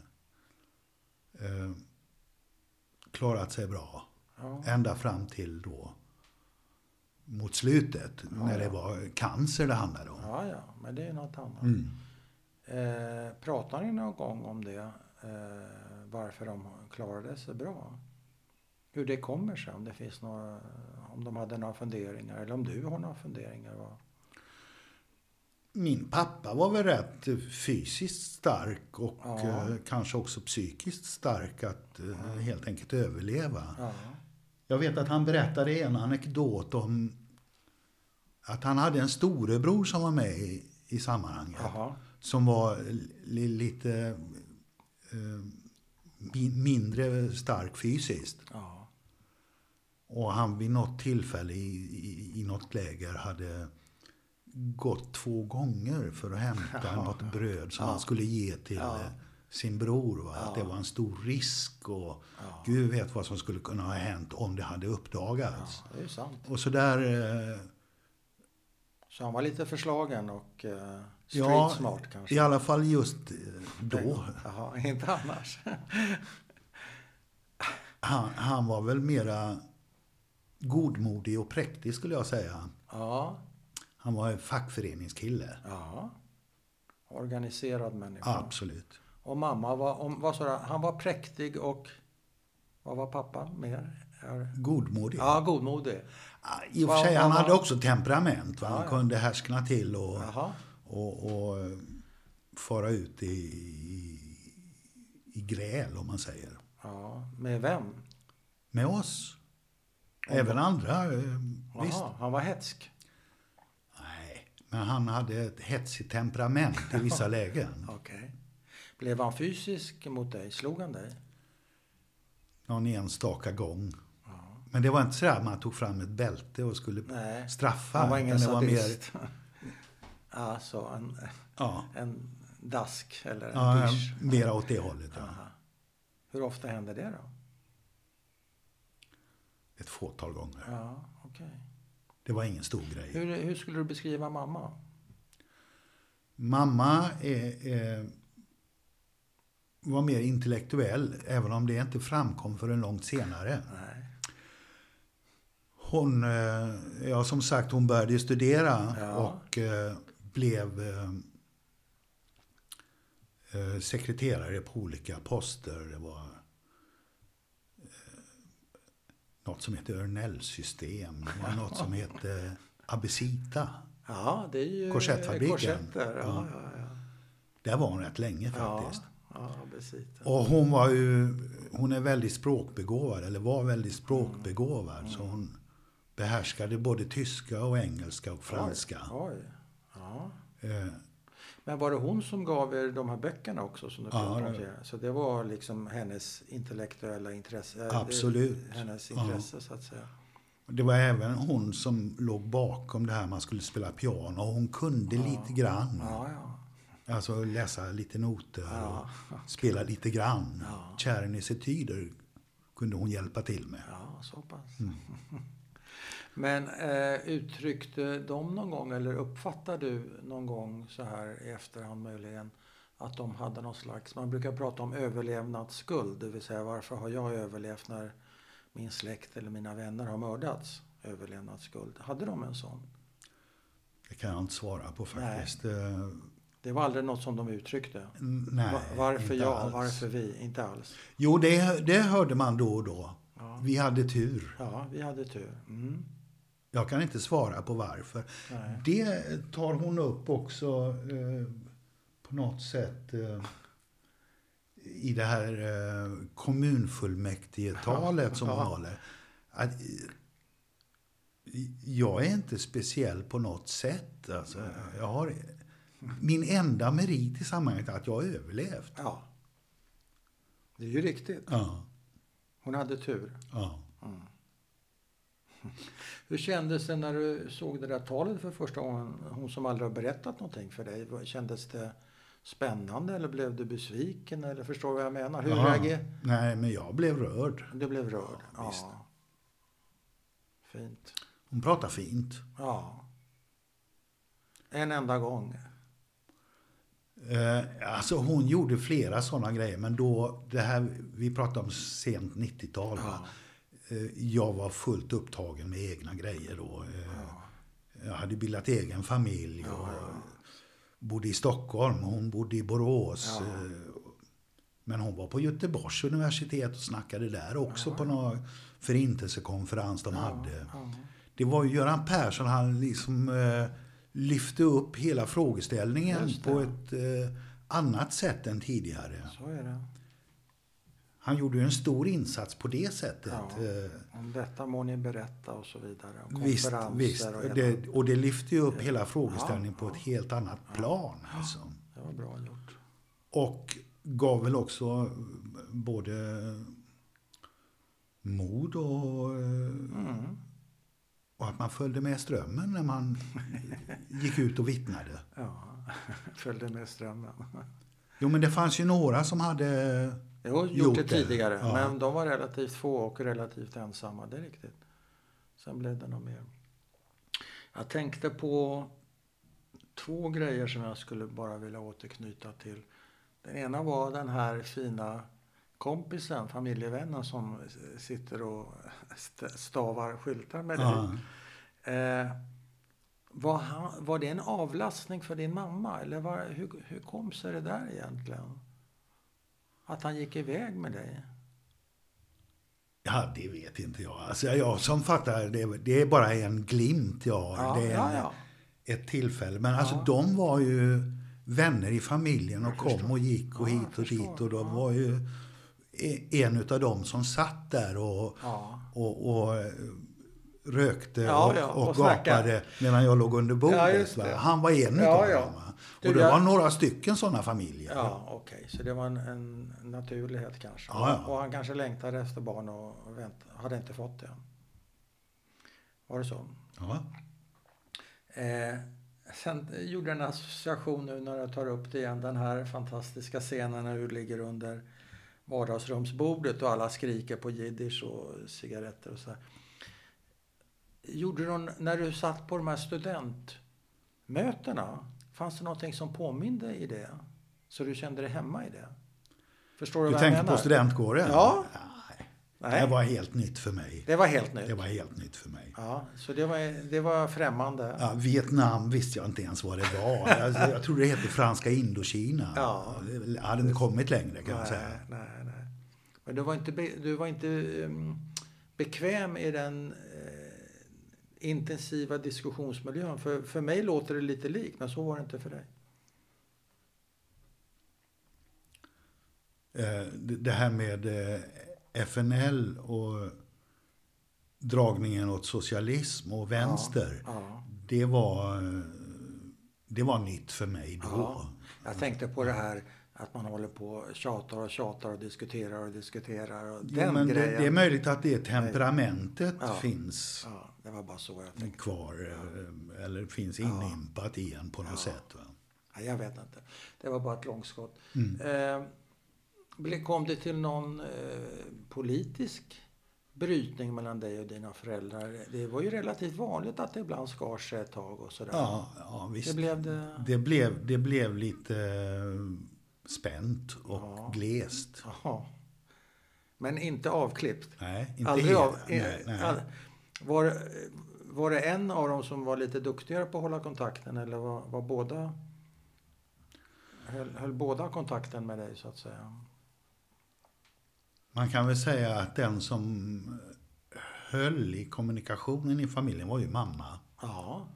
eh, klarat sig bra. Ja. Ända fram till då mot slutet, när det ja. var cancer det handlade om. ja, ja, men det är något annat. Mm. Eh, pratar ni någon gång om det? Eh, varför de klarade sig bra? Hur det kommer sig? Om det finns några, om de hade några funderingar eller om du har några funderingar? Vad? Min pappa var väl rätt fysiskt stark och Ja. eh, kanske också psykiskt stark att eh, helt enkelt överleva. Ja. Jag vet att han berättade en anekdot om att han hade en storebror som var med i, i sammanhanget. Jaha. Som var li, lite eh, mi- mindre stark fysiskt. Ja. Och han vid något tillfälle i, i, i något läger hade gått två gånger för att hämta Ja. något bröd som Ja. han skulle ge till Ja. Sin bror. Va? Att Ja. det var en stor risk och Ja. Gud vet vad som skulle kunna ha hänt om det hade uppdagats. ja, det är sant. Och så där, eh, Så han var lite förslagen och eh, street ja, smart kanske? i alla fall just eh, då. Jaha, inte annars. Han, han var väl mera godmodig och präktig skulle jag säga. ja, Han var en fackföreningskille. ja. Organiserad människa. Absolut. Och mamma var, om, vad sa han var präktig och vad var pappa mer? Godmodig. Ja, godmodig. I och för sig, han hade också temperament. Va? Han kunde härskna till och, och, och eh, fara ut i, i, i gräl, om man säger. Ja, med vem? Med oss. Även andra, eh, visst. Jaha, han var hetsk. Nej, men han hade ett hetsigt temperament i vissa lägen. Okej. Blev han fysisk mot dig? Slog han dig? Någon enstaka gång. Ja. Men det var inte så att man tog fram ett bälte och skulle Nej, straffa. han var ingen det var mer, sadist. Alltså en, ja, en dask eller en ja, dish. mera åt det hållet. Ja. Aha. Hur ofta hände det då? Ett fåtal gånger. Ja, okej. Det var ingen stor grej. Hur, hur skulle du beskriva mamma? Mamma är, är, var mer intellektuell, även om det inte framkom förrän långt senare. Nej. Hon, eh, ja som sagt, hon började studera Ja. och eh, blev eh, sekreterare på olika poster. Det var något som heter Örnell-system. Det var något som heter Abesita. Ja, det är ju Korsettfabriken. korsetter. Ja, ja. Där var hon rätt länge faktiskt. Ja, ja precis. Och hon var ju, hon är väldigt språkbegåvad, eller var väldigt språkbegåvad. Så hon behärskade både tyska och engelska och franska. Oj, oj. Ja. Eh, Men var det hon som gav er de här böckerna också? Som du Ja, om det-? Så det var liksom hennes intellektuella intresse? eh, Absolut. Hennes Ja. intresse så att säga. Det var även hon som låg bakom det här man skulle spela piano. Hon kunde lite grann. Ja, ja. Alltså läsa lite noter Ja. och spela lite grann. Ja. Czernys etyder kunde hon hjälpa till med. Ja, så pass. Mm. Men eh, uttryckte de någon gång, eller uppfattade du någon gång så här i efterhand möjligen, att de hade någon slags, man brukar prata om överlevnadsskuld, det vill säga varför har jag överlevt när min släkt eller mina vänner har mördats? Överlevnadsskuld. Hade de en sån? Det kan jag inte svara på faktiskt. Eh, Det var aldrig något som de uttryckte? Nej, Va- varför jag, alls. varför vi? Inte alls. Jo, det, det hörde man då och då. Ja, Vi hade tur. ja vi hade tur. Mm. Jag kan inte svara på varför. Nej. Det tar hon upp också eh, på något sätt eh, i det här eh, kommunfullmäktigetalet som hon Ja. håller. Att, eh, jag är inte speciell på något sätt. Alltså, jag har, min enda merit i sammanhanget är att jag har överlevt. Ja. Det är ju riktigt. Ja, Hon hade tur. ja. Hur kändes det när du såg det där talet för första gången? Hon som aldrig har berättat någonting för dig. Kändes det spännande eller blev du besviken? Eller förstår du vad jag menar? Hur Ja. Nej, men jag blev rörd. du? blev rörd? Ja, visst. Fint. Hon pratar fint. Ja. En enda gång. Eh, alltså hon gjorde flera sådana grejer, men då, det här, vi pratar om sent 90-tal. va? Ja. Eh, jag var fullt upptagen med egna grejer då. Eh, Jag hade bildat egen familj och Ja. bodde i Stockholm. Hon bodde i Borås. Ja. Men hon var på Göteborgs universitet och snackade där också på någon förintelsekonferens de hade. Ja. Det var ju Göran Persson, han liksom eh, lyfte upp hela frågeställningen på ett eh, annat sätt än tidigare. Så är det. Han gjorde ju en stor insats på det sättet. Ja. Eh, Om detta må ni berätta och så vidare. Om visst, visst. och hela- Det, och det lyfte ju upp hela frågeställningen Ja, på ett helt annat plan. Alltså. Det var bra gjort. Och gav väl också både mod och, man följde med strömmen när man gick ut och vittnade. Ja, följde med strömmen. Jo, men det fanns ju några som hade... Jo, gjort, Gjort det det, tidigare. ja. Men de var relativt få och relativt ensamma, det är riktigt. Sen blev det nog mer. Jag tänkte på två grejer som jag skulle bara vilja återknyta till. Den ena var den här fina kompisen, familjevännen som sitter och st- stavar skyltar med dig. Ja, Eh, var, han, var det en avlastning för din mamma? Eller var, hur, hur kom sig det där egentligen? Att han gick iväg med dig? ja, det vet inte jag. Alltså, jag som fattar, det, det är bara en glimt jag har. Ja, det är ja, ja. ett tillfälle. Men alltså de var ju vänner i familjen och kom och gick och hit och dit. Och de var ju e- en utav dem som satt där och, och, och eh, rökte Ja, och, ja, och, och gapade medan jag låg under bordet. Ja. Han var en Ja, ja. dem. Du, Och det jag- var några stycken sådana familjer. Ja, okej. Så det var en, en naturlighet kanske. Och han kanske längtade efter barn och vänt, hade inte fått det. Var det så? Ja. Eh, sen gjorde jag en association nu när jag tar upp det igen. Den här fantastiska scenen när du ligger under vardagsrumsbordet och alla skriker på jiddisch och cigaretter och så. här. Gjorde du, när du satt på de här studentmötena, fanns det någonting som påminde i det? Så du kände dig hemma i det? Förstår du, Du vad jag tänker menar? på studentgården? Ja. Nej. Det var helt nytt för mig. Det var helt nytt? Det var helt nytt för mig. Ja, så det var, det var främmande? Ja, Vietnam visste jag inte ens vad det var. Jag, jag trodde det hette Franska Indokina. Ja. Jag hade inte kommit längre kan nej, jag säga. Nej, nej. Men du var inte, du var inte um, bekväm i den intensiva diskussionsmiljön. För, för mig låter det lite likt, men så var det inte för dig. Eh, det här med eh, FNL och dragningen åt socialism och vänster. Ja, ja. Det, var, eh, det var nytt för mig då. Ja. Jag tänkte på det här att man håller på och tjatar och tjatar och diskuterar och diskuterar. Och Jo, den men det, grejen. det är möjligt att det temperamentet finns Ja, det var bara så jag tänkte. kvar. eh, Eller finns inympat i en på något sätt. Va? Ja, jag vet inte. Det var bara ett långskott. Mm. Eh, kom det till någon eh, politisk brytning mellan dig och dina föräldrar? Det var ju relativt vanligt att det ibland skar sig ett tag och sådär. Ja, ja visst. Det blev det... Det blev, det blev lite eh, spänt och Ja. glest. Jaha. Men inte avklippt? Nej, inte Aldrig helt. av... Nej, nej. all- Var, var det en av dem som var lite duktigare på att hålla kontakten eller var, var båda... Höll, höll båda kontakten med dig så att säga? Man kan väl säga att den som höll i kommunikationen i familjen var ju mamma. Ja.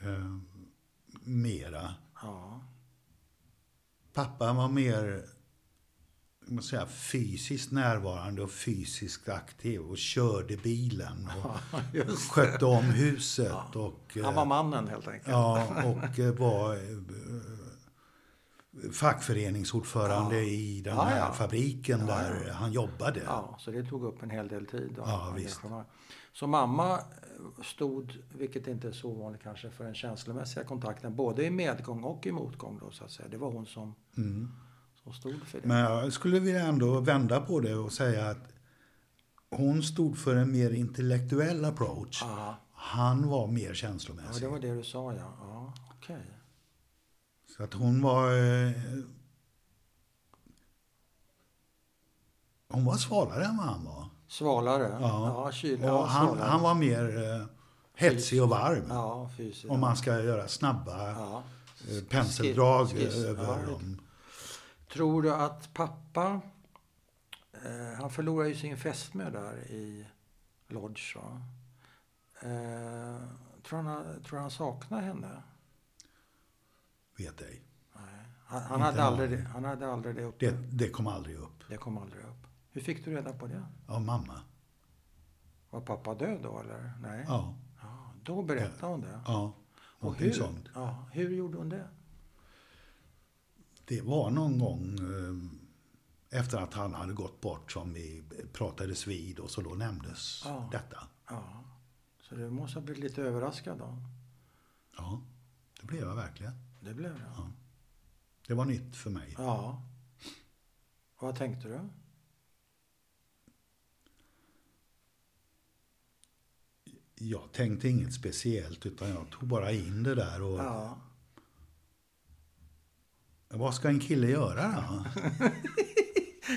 Eh, mera. Ja. Pappa var mer måste säga, fysiskt närvarande och fysiskt aktiv och körde bilen och det. skötte om huset. Och, eh, Han var mannen helt enkelt. Ja, och eh, var eh, fackföreningsordförande Ja. i den Ja, här ja. fabriken Ja, där ja. han jobbade. Ja, så det tog upp en hel del tid. Ja, visst. Så mamma stod, vilket inte är så ovanligt kanske, för den känslomässiga kontakten både i medgång och i motgång då så att säga. Det var hon som, Mm. Som stod för det. Men jag skulle vilja ändå vända på det och säga att hon stod för en mer intellektuell approach. Ja, Han var mer ja, känslomässig. det var det du sa ja. Ja, okej. Så att hon var... Eh, hon var svalare än vad han var. Svalare? Ja. ja kyl, Och ja, han, han var mer eh, hetsig och varm. Ja, fysiskt. Om man ska göra snabba ja. eh, penseldrag skiss. över Ja, dem. Tror du att pappa, eh, han förlorade ju sin fästmö där i Lodge va? Eh, tror, han, tror han saknar henne? Vet ej. Han, han, hade aldrig, det- han hade aldrig det uppe. Det, Det, det kom aldrig upp. kom aldrig upp. Hur fick du reda på det? Av mamma. Var pappa död då eller? Nej. Ja, Ja, då berättade hon det. ja. Och hur, sånt. ja, hur gjorde hon det? Det var någon gång eh, efter att han hade gått bort som vi pratades vid och så då nämndes Ja. detta. Ja. Så du måste ha blivit lite överraskad då? Ja, det blev jag verkligen. Det blev det? Ja. Det var nytt för mig. Ja. Vad tänkte du? Jag tänkte inget speciellt utan jag tog bara in det där och Ja. Vad ska en kille göra då?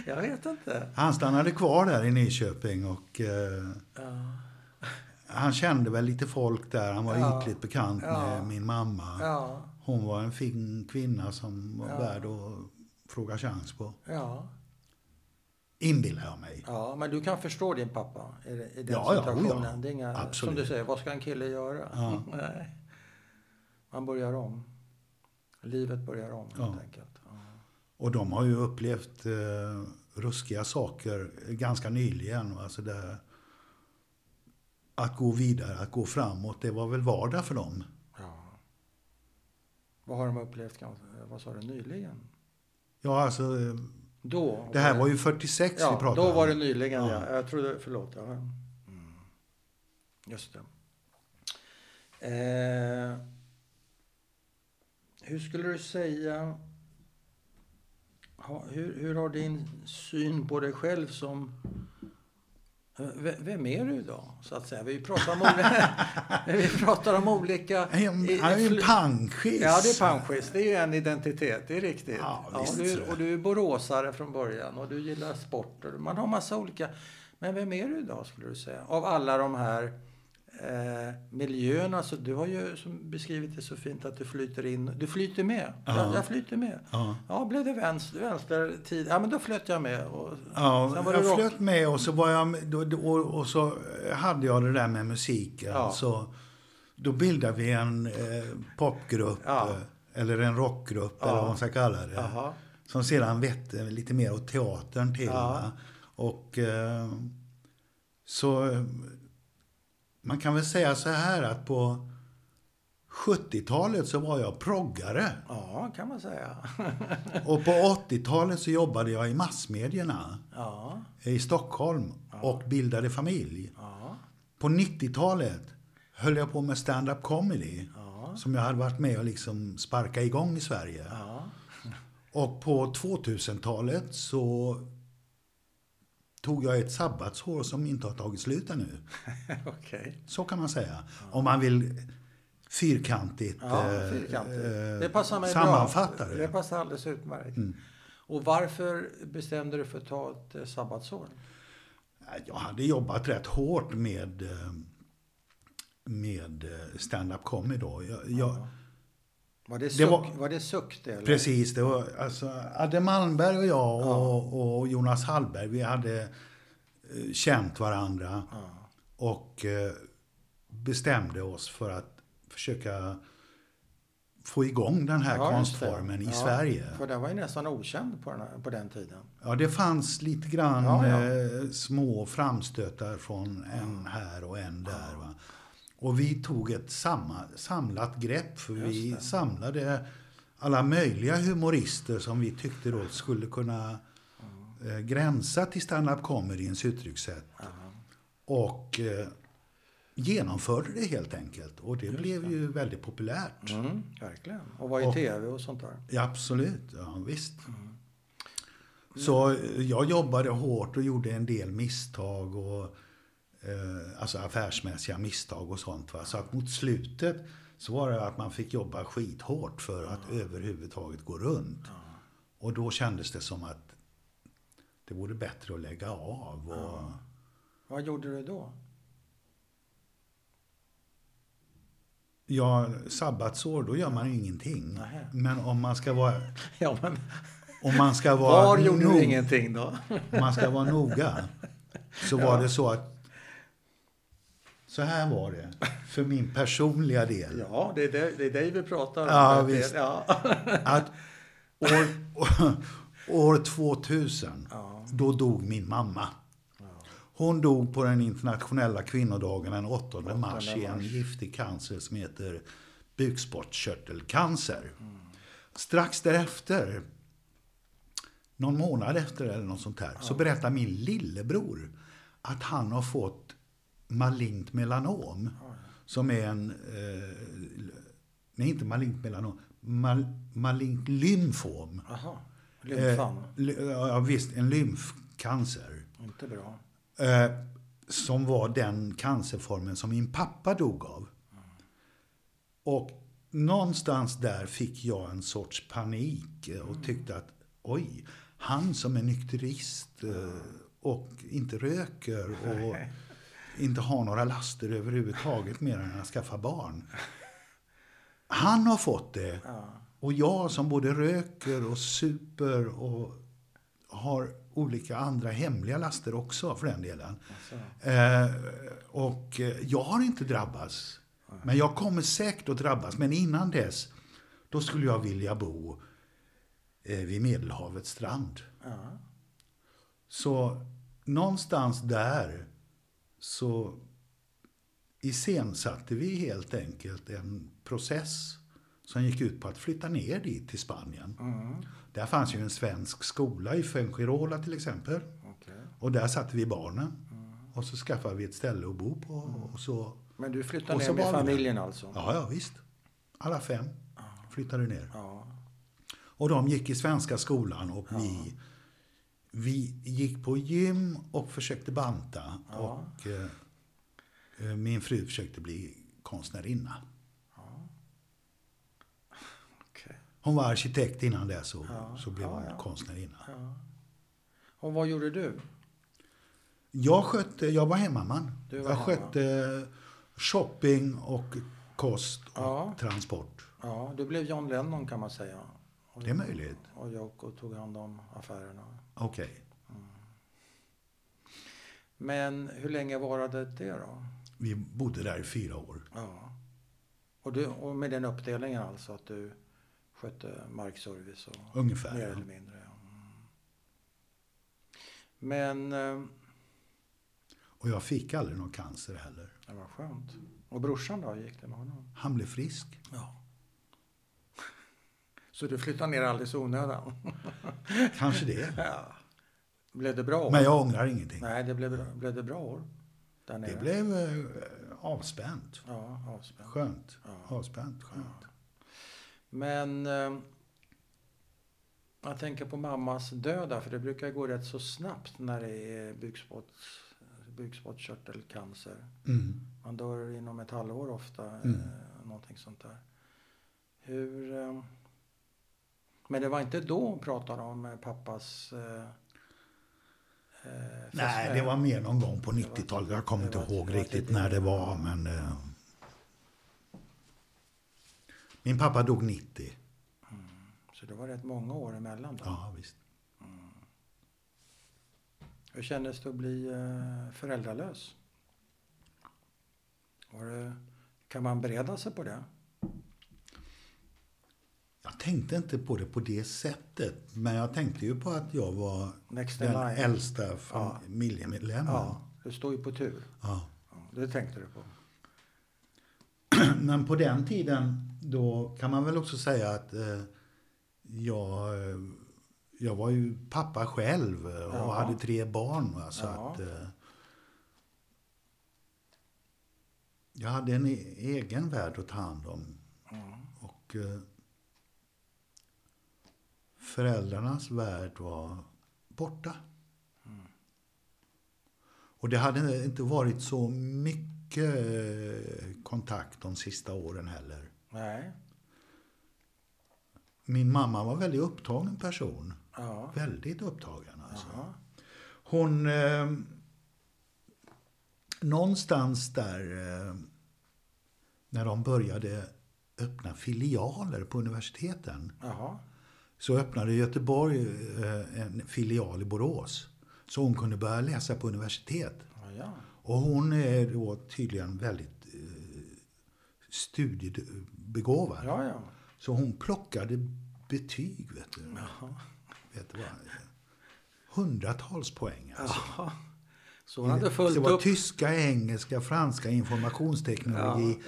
Jag vet inte. Han stannade kvar där i Nyköping och eh, Ja. han kände väl lite folk där. Han var Ja. ytligt bekant Ja. med min mamma. Ja. Hon var en fin kvinna som var Ja. värd att fråga chans på. Ja. Inbillar jag mig. ja, men du kan förstå din pappa i, i den Ja, ja, situationen. ja. Det är inga, som Absolut. du säger, vad ska en kille göra? Ja. Nej. Man börjar om. Livet börjar om helt Ja. enkelt. Ja. Och de har ju upplevt eh, ruskiga saker ganska nyligen. Alltså det, att gå vidare, att gå framåt, det var väl vardag för dem. Ja. Vad har de upplevt, vad sa du, nyligen? Ja, alltså, eh, Då? det här var ju 46 vi Ja, pratade då var om. det nyligen ja. Ja. Jag trodde, förlåt. Ja. Mm. Just det. Eh, hur skulle du säga, hur, hur har din syn på dig själv som V- Vem är du då, så att säga? Vi pratar om, olika, vi pratar om olika... Han är ju en panschis. Ja, det är panschis. Det är ju en identitet, det är riktigt. Ja, visst, du, och du är boråsare från början och du gillar sport. Man har massa olika... Men vem är du idag, skulle du säga? Av alla de här eh, miljöerna. Så du har ju som beskrivit det så fint att du flyter in. Du flyter med. Ja. Jag, jag flyter med. Ja. Ja, blev det vänster, vänster tid? Ja, men då flöt jag med. Och, Ja, sen var jag rock. flöt med och så, var jag, då, då, och, så hade jag det där med musiken. Ja. Så, då bildade vi en eh, popgrupp, Ja. eh, eller en rockgrupp, Ja. eller vad man ska kalla det. Jaha. Som sedan vette lite mer åt teatern till. Och eh, så eh, man kan väl säga så här att på 70-talet så var jag proggare. Ja, kan man säga. Och på 80-talet så jobbade jag i massmedierna ja, i Stockholm och bildade familj. ja, På 90-talet höll jag på med stand-up comedy. ja, Som jag hade varit med och liksom sparka igång i Sverige. ja. Och på 2000-talet så tog jag ett sabbatsår som inte har tagit slut ännu. Okej. Så kan man säga. Om man vill fyrkantigt, Ja, eh, fyrkantigt. eh, Det passar mig sammanfatta bra. det. Det passar alldeles utmärkt. Mm. Och varför bestämde du för att ta ett eh, sabbatsår? Jag hade jobbat rätt hårt med, eh, med stand-up comedy då. Jag, jag, Var det, Det suck, var- var... det suck det? Precis, det var alltså Adde Malmberg och jag och, och Jonas Hallberg, vi hade eh, känt varandra Ja. och eh, bestämde oss för att försöka få igång den här Ja, det. konstformen i Ja, Sverige. För den var ju nästan okänd på den, här, på den tiden. Ja, det fanns lite grann Ja, ja. Eh, små framstötar från en här och en där. Va? Och vi tog ett samma, samlat grepp för vi Just det. samlade alla möjliga humorister som vi tyckte då skulle kunna eh, gränsa till stand-up comedyns uttryckssätt. Och eh, genomförde det helt enkelt. Och det blev ju väldigt populärt. Mm, verkligen. Och var i Och- tv och sånt där. Ja, absolut, ja, visst. Mm. Så eh, jag jobbade hårt och gjorde en del misstag. och eh, Alltså affärsmässiga misstag och sånt. Va? Så att mot slutet så var det att man fick jobba skithårt för att överhuvudtaget gå runt. Och då kändes det som att det vore bättre att lägga av. Och, Vad gjorde du då? Ja, sabbatsår, då gör man ju ingenting. Nähä. Men om man ska vara, Ja, men om man ska vara var gjorde nog- du ingenting då? om man ska vara noga, så var det så att så här var det, för min personliga del. Ja, det är, det, det är dig vi pratar om. Ja, visst. Ja. Att år, år 2000, Ja. då dog min mamma. Hon dog på den internationella kvinnodagen den 8 mars i en mars. giftig cancer som heter bukspottkörtelcancer. Strax därefter, någon månad efter eller något sånt här, så berättar min lillebror att han har fått malignt melanom. Som är en, eh, nej inte malignt melanom, mal, malignt lymfom. Jaha. Lymfan. Eh, ja visst, en lymfcancer. Inte bra. Eh, som var den cancerformen som min pappa dog av. Och någonstans där fick jag en sorts panik eh, och tyckte att oj, han som är nykterist eh, och inte röker och inte har några laster överhuvudtaget mer än att skaffa barn. Han har fått det. Och jag som både röker och super och har olika andra hemliga laster också för den delen. Alltså. Eh, och jag har inte drabbats. Men jag kommer säkert att drabbas. Men innan dess, då skulle jag vilja bo eh, vid Medelhavets strand. Så någonstans där så iscensatte vi helt enkelt en process som gick ut på att flytta ner dit till Spanien. Mm. Där fanns ju en svensk skola i Fuengirola till exempel. Okej. Och där satte vi barnen. Och så skaffade vi ett ställe att bo på. Och så, Men du flyttade ner med där. familjen alltså? ja, ja, visst. Alla fem flyttade ner. Ja. Och de gick i svenska skolan och vi, vi gick på gym och försökte banta. Ja. Och eh, eh, min fru försökte bli konstnärinna. Okej. Hon var arkitekt innan det så, Ja. så blev Ja, hon ja. konstnärinna. Ja. Och vad gjorde du? Jag skötte, jag var hemmaman. Var jag hemma. skötte shopping och kost och Ja. transport. Ja, du blev John Lennon kan man säga. Och, Det är möjligt. Och Yoko tog hand om affärerna. Okej. Men hur länge varade det då? Vi bodde där i fyra år. Ja. Och, du, och med den uppdelningen alltså att du skötte markservice och Ungefär. mer ja. eller mindre. Ja. Mm. Men eh, Och jag fick aldrig någon cancer heller. det var skönt. Och brorsan då, hur gick det med honom? Han blev frisk. Ja. Så du flyttade ner alldeles i onödan? Kanske det. Ja. Blev det bra år? Men jag ångrar ingenting. Nej, det blev, blev det bra år? Det blev eh, avspänt. Ja, avspänt. Skönt. Ja. Avspänt. Skönt. Men eh, jag tänker på mammas död där, för det brukar gå rätt så snabbt när det är bukspotts, bukspottkörtelcancer. Mm. Man dör inom ett halvår ofta, Mm. eh, någonting sånt där. Hur... Eh, men det var inte då hon pratade om eh, pappas... Eh, eh, Nej, det var mer någon gång på Det var- 90-talet. Jag kommer inte ihåg riktigt när det var. Men, eh, min pappa dog 90. Så det var rätt många år emellan då. Ja, visst. Hur kändes det att bli eh, föräldralös? Det, kan man bereda sig på det? Jag tänkte inte på det på det sättet. Men jag tänkte ju på att jag var Next den line. äldsta familjemedlemmen. Ja, du står ju på tur. Ja. Ja, det tänkte du på. Men på den tiden, då kan man väl också säga att eh, jag, eh, jag var ju pappa själv eh, och Ja. hade tre barn. Va? Så Ja. att, eh, jag hade en e- egen värld att ta hand om. Mm. Och eh, föräldrarnas värld var borta. Och det hade inte varit så mycket eh, kontakt de sista åren heller. Nej. Min mamma var väldigt upptagen person. Ja. Väldigt upptagen alltså. Jaha. Hon... Eh, någonstans där eh, när de började öppna filialer på universiteten Jaha. Så öppnade Göteborg eh, en filial i Borås. Så hon kunde börja läsa på universitet. Ja, ja. Och hon är då tydligen väldigt eh, studiebegåvad. Ja. Så hon plockade betyg, vet du. Vet du vad? Hundratals poäng. Alltså. Så hon hade fullt det var upp. tyska, engelska, franska, informationsteknologi,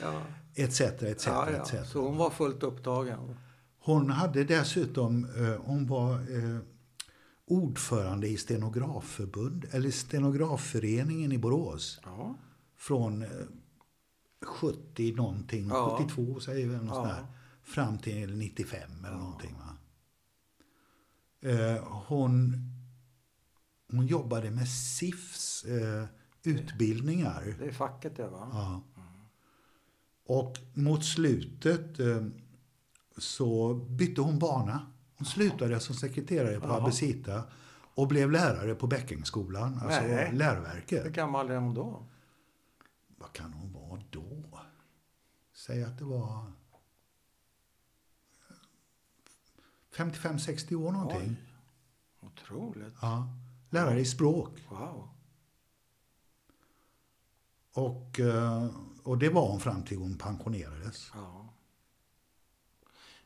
etc. etc, etc. Så hon var fullt upptagen. Hon hade dessutom, eh, hon var eh, ordförande i stenografförbund, eller stenografföreningen i Borås. Ja. Från eh, 70 någonting, Ja. 72 säger vi, något Ja. där, fram till 95 eller någonting. Va? Eh, hon, hon jobbade med SIFs eh, utbildningar. Det är facket det va? Ja. Och mot slutet eh, så bytte hon bana. Hon slutade som sekreterare på Jaha. Abecita och blev lärare på Bäckingskolan, alltså Nej. läroverket. Hur gammal är hon då? Vad kan hon vara då? Säg att det var 55-60 år någonting. Otroligt. Ja. Lärare i språk. Wow. Och, eh, och det var hon fram till hon pensionerades. Ja.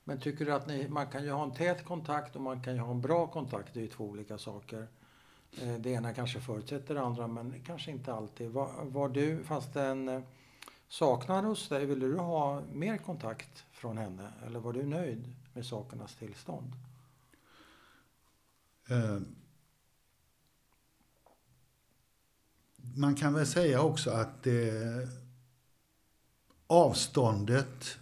Men tycker du att ni, man kan ju ha en tät kontakt och man kan ju ha en bra kontakt. Det är ju två olika saker. Eh, det ena kanske förutsätter det andra men kanske inte alltid. Var, var du, fanns det en eh, saknad hos dig? Ville du ha mer kontakt från henne? Eller var du nöjd med sakernas tillstånd? Eh, Man kan väl säga också att det, avståndet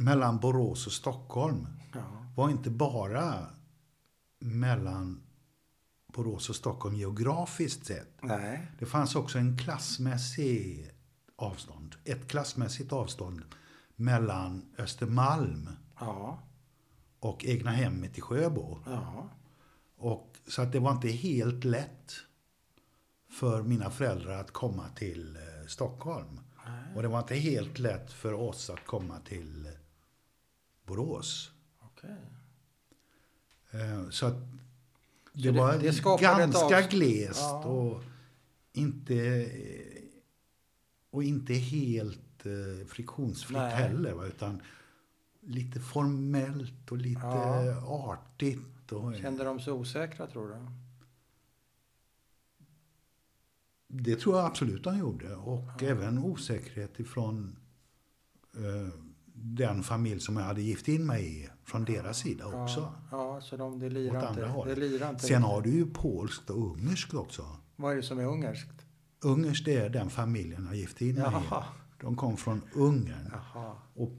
mellan Borås och Stockholm Ja. var inte bara mellan Borås och Stockholm geografiskt sett. Nej. Det fanns också en klassmässig avstånd, ett klassmässigt avstånd mellan Östermalm Ja. och egna hemmet i Sjöbo. Ja. Och, så att det var inte helt lätt för mina föräldrar att komma till eh, Stockholm. Och det var inte helt lätt för oss att komma till eh, Borås. Okej. Eh, så att det, det- var det ganska glest Ja. och inte, och inte helt eh, friktionsfritt Nej. heller. Utan lite formellt och lite Ja. artigt. Och, Kände de sig osäkra, tror du? Det tror jag absolut han gjorde. Och även osäkerhet ifrån eh, den familj som jag hade gift in mig i. Från deras sida också. Ja, ja så de, det lirar andra inte. Det hållet. lirar inte Sen har du ju polskt och ungerskt också. Vad är det som är ungerskt? Ungerskt är den familjen jag gift in mig i. Jaha. De kom från Ungern. Jaha. Och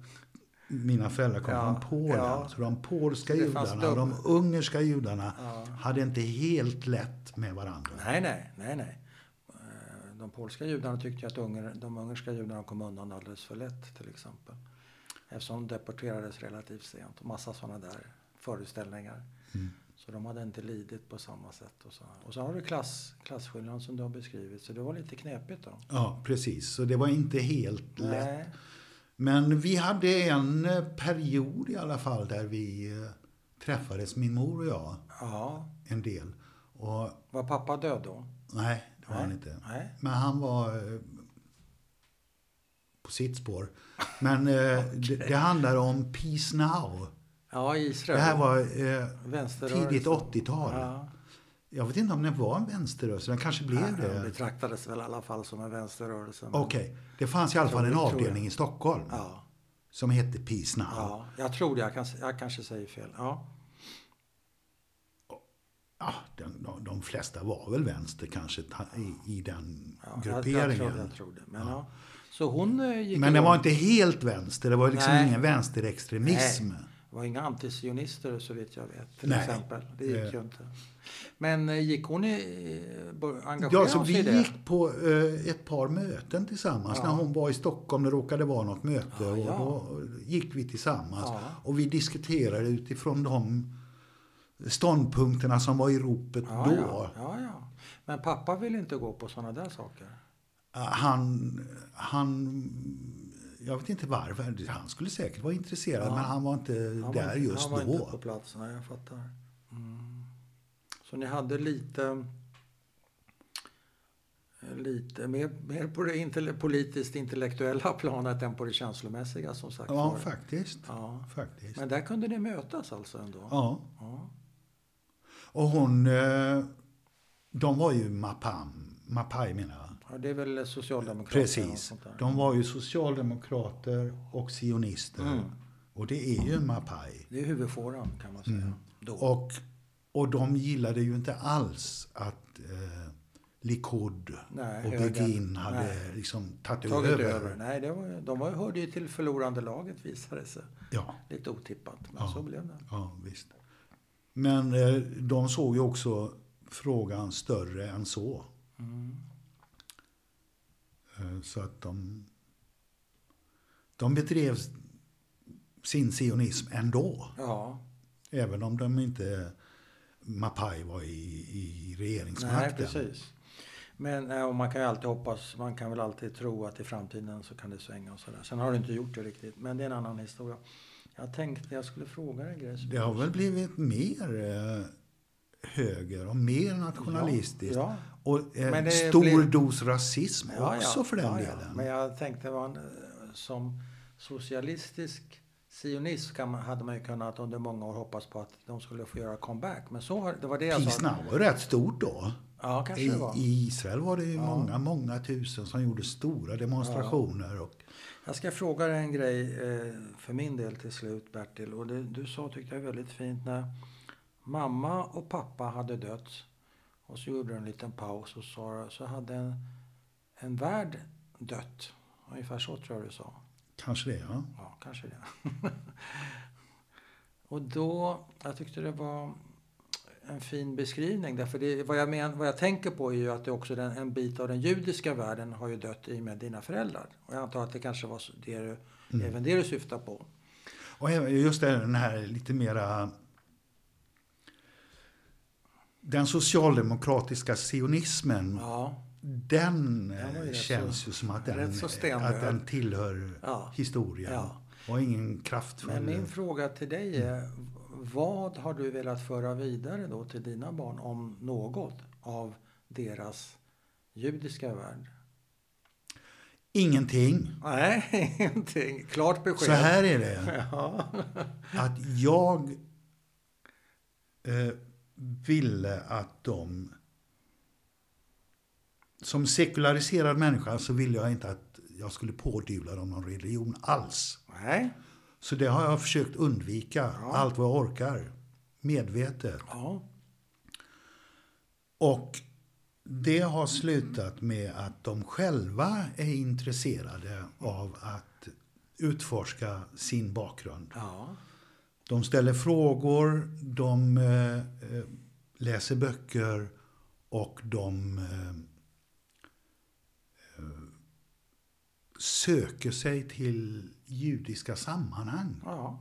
mina föräldrar kom Ja, från Polen. ja. Så de polska Det judarna och de ungerska judarna Ja. hade inte helt lätt med varandra. Nej, nej, nej, nej. Eh, De polska judarna tyckte ju att unger, de ungerska judarna kom undan alldeles för lätt till exempel. Eftersom de deporterades relativt sent och massa sådana där föreställningar. Mm. Så de hade inte lidit på samma sätt. Och så, och så har du klass, klasskillnaden som du har beskrivit. Så det var lite knepigt då. Ja, precis. Så det var inte helt lätt. Nej. Men vi hade en eh, period i alla fall där vi eh, träffades, min mor och jag, Ja. en del. Och Var pappa död då? nej, det var Nej. han inte. Nej. Men han var eh, på sitt spår. Men eh, det, det handlar om Peace Now. Ja, Israel. Det här var eh, tidigt 80-tal. Ja. Jag vet inte om det var en vänsterrörelse, den kanske blev De det. betraktades väl i alla fall som en vänsterrörelse. Okej, det fanns i alla fall en jag. avdelning i Stockholm Ja, som hette Peace Now. ja, jag tror det. Jag, kan, jag kanske säger fel. Ja. Ja, de, de, de flesta var väl vänster kanske i, i den Ja, jag, grupperingen. jag, tror, jag tror det. Men, ja. Så hon eh, gick Men det var inte helt vänster, det var liksom Nej. ingen vänsterextremism. Nej. Det var inga antisionister så vitt jag vet. Till Nej. exempel. Det gick Eh. ju inte. Men eh, gick hon i, eh, bör- engagera Ja, så sig i vi det? gick på eh, ett par möten tillsammans. Ja. När hon var i Stockholm, det råkade vara något möte. Ja, ja. Och då gick vi tillsammans. Och vi diskuterade utifrån de ståndpunkterna som var i ropet då. ja, ja, ja. Men pappa vill inte gå på sådana där saker? Han, han, jag vet inte varför, han skulle säkert vara intresserad Ja. men han var inte Han var där inte- just han var då. inte på plats, nej jag fattar. Mm. Så ni hade lite, lite mer, mer på det intell- politiskt intellektuella planet än på det känslomässiga som sagt Ja, var. faktiskt. Ja. faktiskt. Men där kunde ni mötas alltså ändå? Ja. Ja. Och hon, eh, de var ju Mapam, Mapai menar jag. Ja, det är väl socialdemokrater? och Precis. De var ju socialdemokrater och sionister. Mm. Och det är ju Mapai. Det är huvudfåran kan man säga. Mm. Och, och de gillade ju inte alls att eh, Likud Nej, och. Begin hade Nej. liksom tagit, Tagit över. över. Nej, det var, de var, hörde ju till förlorande laget visade det sig. Ja, Lite otippat, men Ja. så blev det. ja, visst. Men eh, de såg ju också frågan större än så. Mm. Eh, Så att de, de bedrev sin sionism ändå. Ja, Även om de inte Mapai var i, i nej regeringsmakten. precis. Men eh, och man kan ju alltid hoppas, man kan väl alltid tro att i framtiden så kan det svänga och sådär. Sen har det inte gjort det riktigt, men det är en annan historia. Jag tänkte jag skulle fråga dig en grej. Det har väl blivit mer eh, höger och mer nationalistiskt. Ja, Och Men eh, det stor blir- dos rasism ja, också ja, för den ja, ja. delen. Men jag tänkte man, eh, som socialistisk sionism man, hade man ju kunnat under många år hoppas på att de skulle få göra comeback. Men så det var det jag Peace. Now var ju rätt stort då. Ja, kanske I, det var. I Israel var det ju Ja. många, många tusen som gjorde stora demonstrationer. Och, Jag ska fråga dig en grej eh, för min del till slut, Bertil. Och det, du sa, tyckte jag, väldigt fint när mamma och pappa hade dött. Och så gjorde du en liten paus och sa så hade en, en värld dött. Ungefär så tror jag du sa. kanske det, ja. Ja, kanske det. och då, jag tyckte det var en fin beskrivning. Därför det, vad, jag men, vad jag tänker på är ju att det också den, en bit av den judiska världen har ju dött i och med dina föräldrar. Och jag antar att det kanske var det du, mm. även det du syftar på. Och just det, den här lite mera... Den socialdemokratiska sionismen. Ja. Den, den känns ju som att den, att den tillhör ja. historien. Ja. Och ingen kraftfull... Men min fråga till dig är, vad har du velat föra vidare då till dina barn, om något, av deras judiska värld? Ingenting. Nej, ingenting. Klart besked. Så här är det. Ja. Att jag eh, ville att de... Som sekulariserad människa så ville jag inte att jag skulle pådyvla dem någon religion alls. Nej. Så det har jag försökt undvika ja. allt vad jag orkar. Medvetet. Ja. Och det har slutat med att de själva är intresserade av att utforska sin bakgrund. Ja. De ställer frågor, de eh, läser böcker och de eh, eh, söker sig till judiska sammanhang. Ja.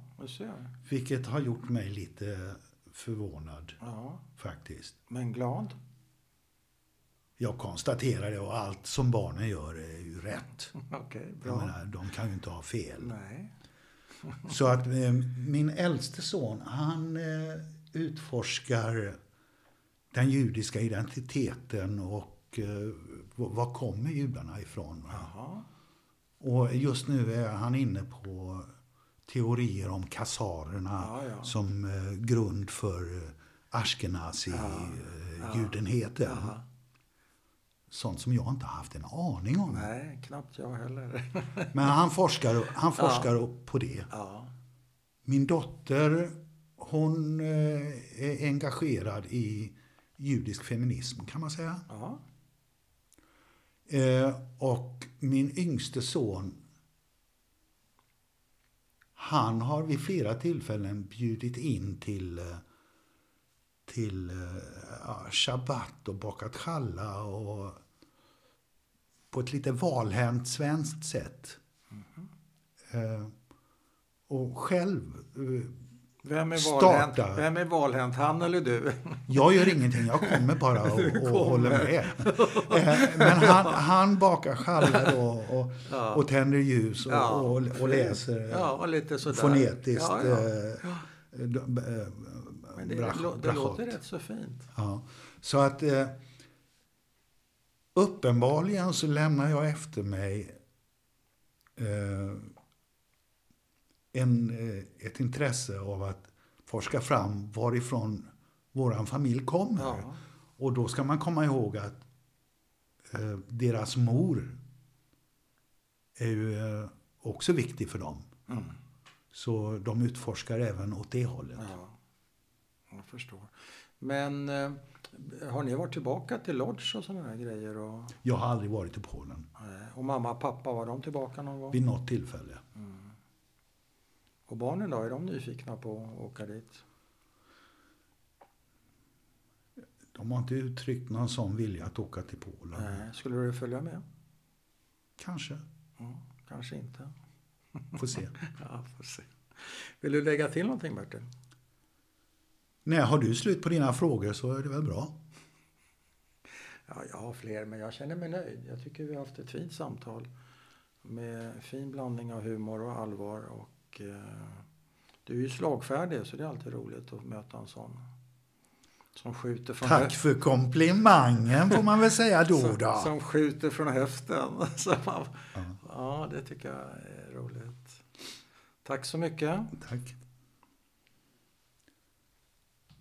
Vilket har gjort mig lite förvånad, ja. faktiskt. Men glad? Jag konstaterar det och allt som barnen gör är ju rätt. Okay, bra. Jag menar, de kan ju inte ha fel. Nej. Så att eh, min äldste son, han eh, utforskar den judiska identiteten och eh, var kommer judarna ifrån. Och just nu är han inne på teorier om kasarerna ja, ja. som eh, grund för eh, ashkenazi-judenheten. Ja, ja. Sånt som jag inte haft en aning om. Nej, knappt jag heller. Men han forskar, han forskar på det. Min dotter, hon eh, är engagerad i judisk feminism kan man säga. Eh, och min yngste son, han har vid flera tillfällen bjudit in till, eh, till ja, shabbat och bakat challa och på ett lite valhänt svenskt sätt. Mm eh, och själv eh, vem är, valhänt, vem är valhänt, han eller du? Jag gör ingenting, jag kommer bara och, och håller med. Eh, men han, han bakar challah och, och, ja. och tänder ljus och, ja. och, och läser ja, och lite fonetiskt. Ja, ja. Eh, Men det, brach, det låter rätt så fint. Ja. Så att eh, uppenbarligen så lämnar jag efter mig eh, en, eh, ett intresse av att forska fram varifrån vår familj kommer. Ja. Och då ska man komma ihåg att eh, deras mor är ju eh, också viktig för dem. Mm. Så de utforskar även åt det hållet. Ja, jag förstår. Men eh, har ni varit tillbaka till Lodge och sådana här grejer? Och... Jag har aldrig varit i Polen. Och mamma och pappa, var de tillbaka någon gång? Vid något tillfälle. Mm. Och barnen då, är de nyfikna på att åka dit? De har inte uttryckt någon sån vilja att åka till Polen. Nej, skulle du följa med? Kanske. Ja, kanske inte. Får se. ja, får se. Vill du lägga till någonting Bertil? Nej, har du slut på dina frågor så är det väl bra. Ja, jag har fler, men jag känner mig nöjd. Jag tycker vi har haft ett fint samtal med fin blandning av humor och allvar och eh, du är ju slagfärdig så det är alltid roligt att möta en sån. Som skjuter från Tack för komplimangen får man väl säga då som, då. Som skjuter från höften. Så man, ja. ja, det tycker jag är roligt. Tack så mycket. Tack.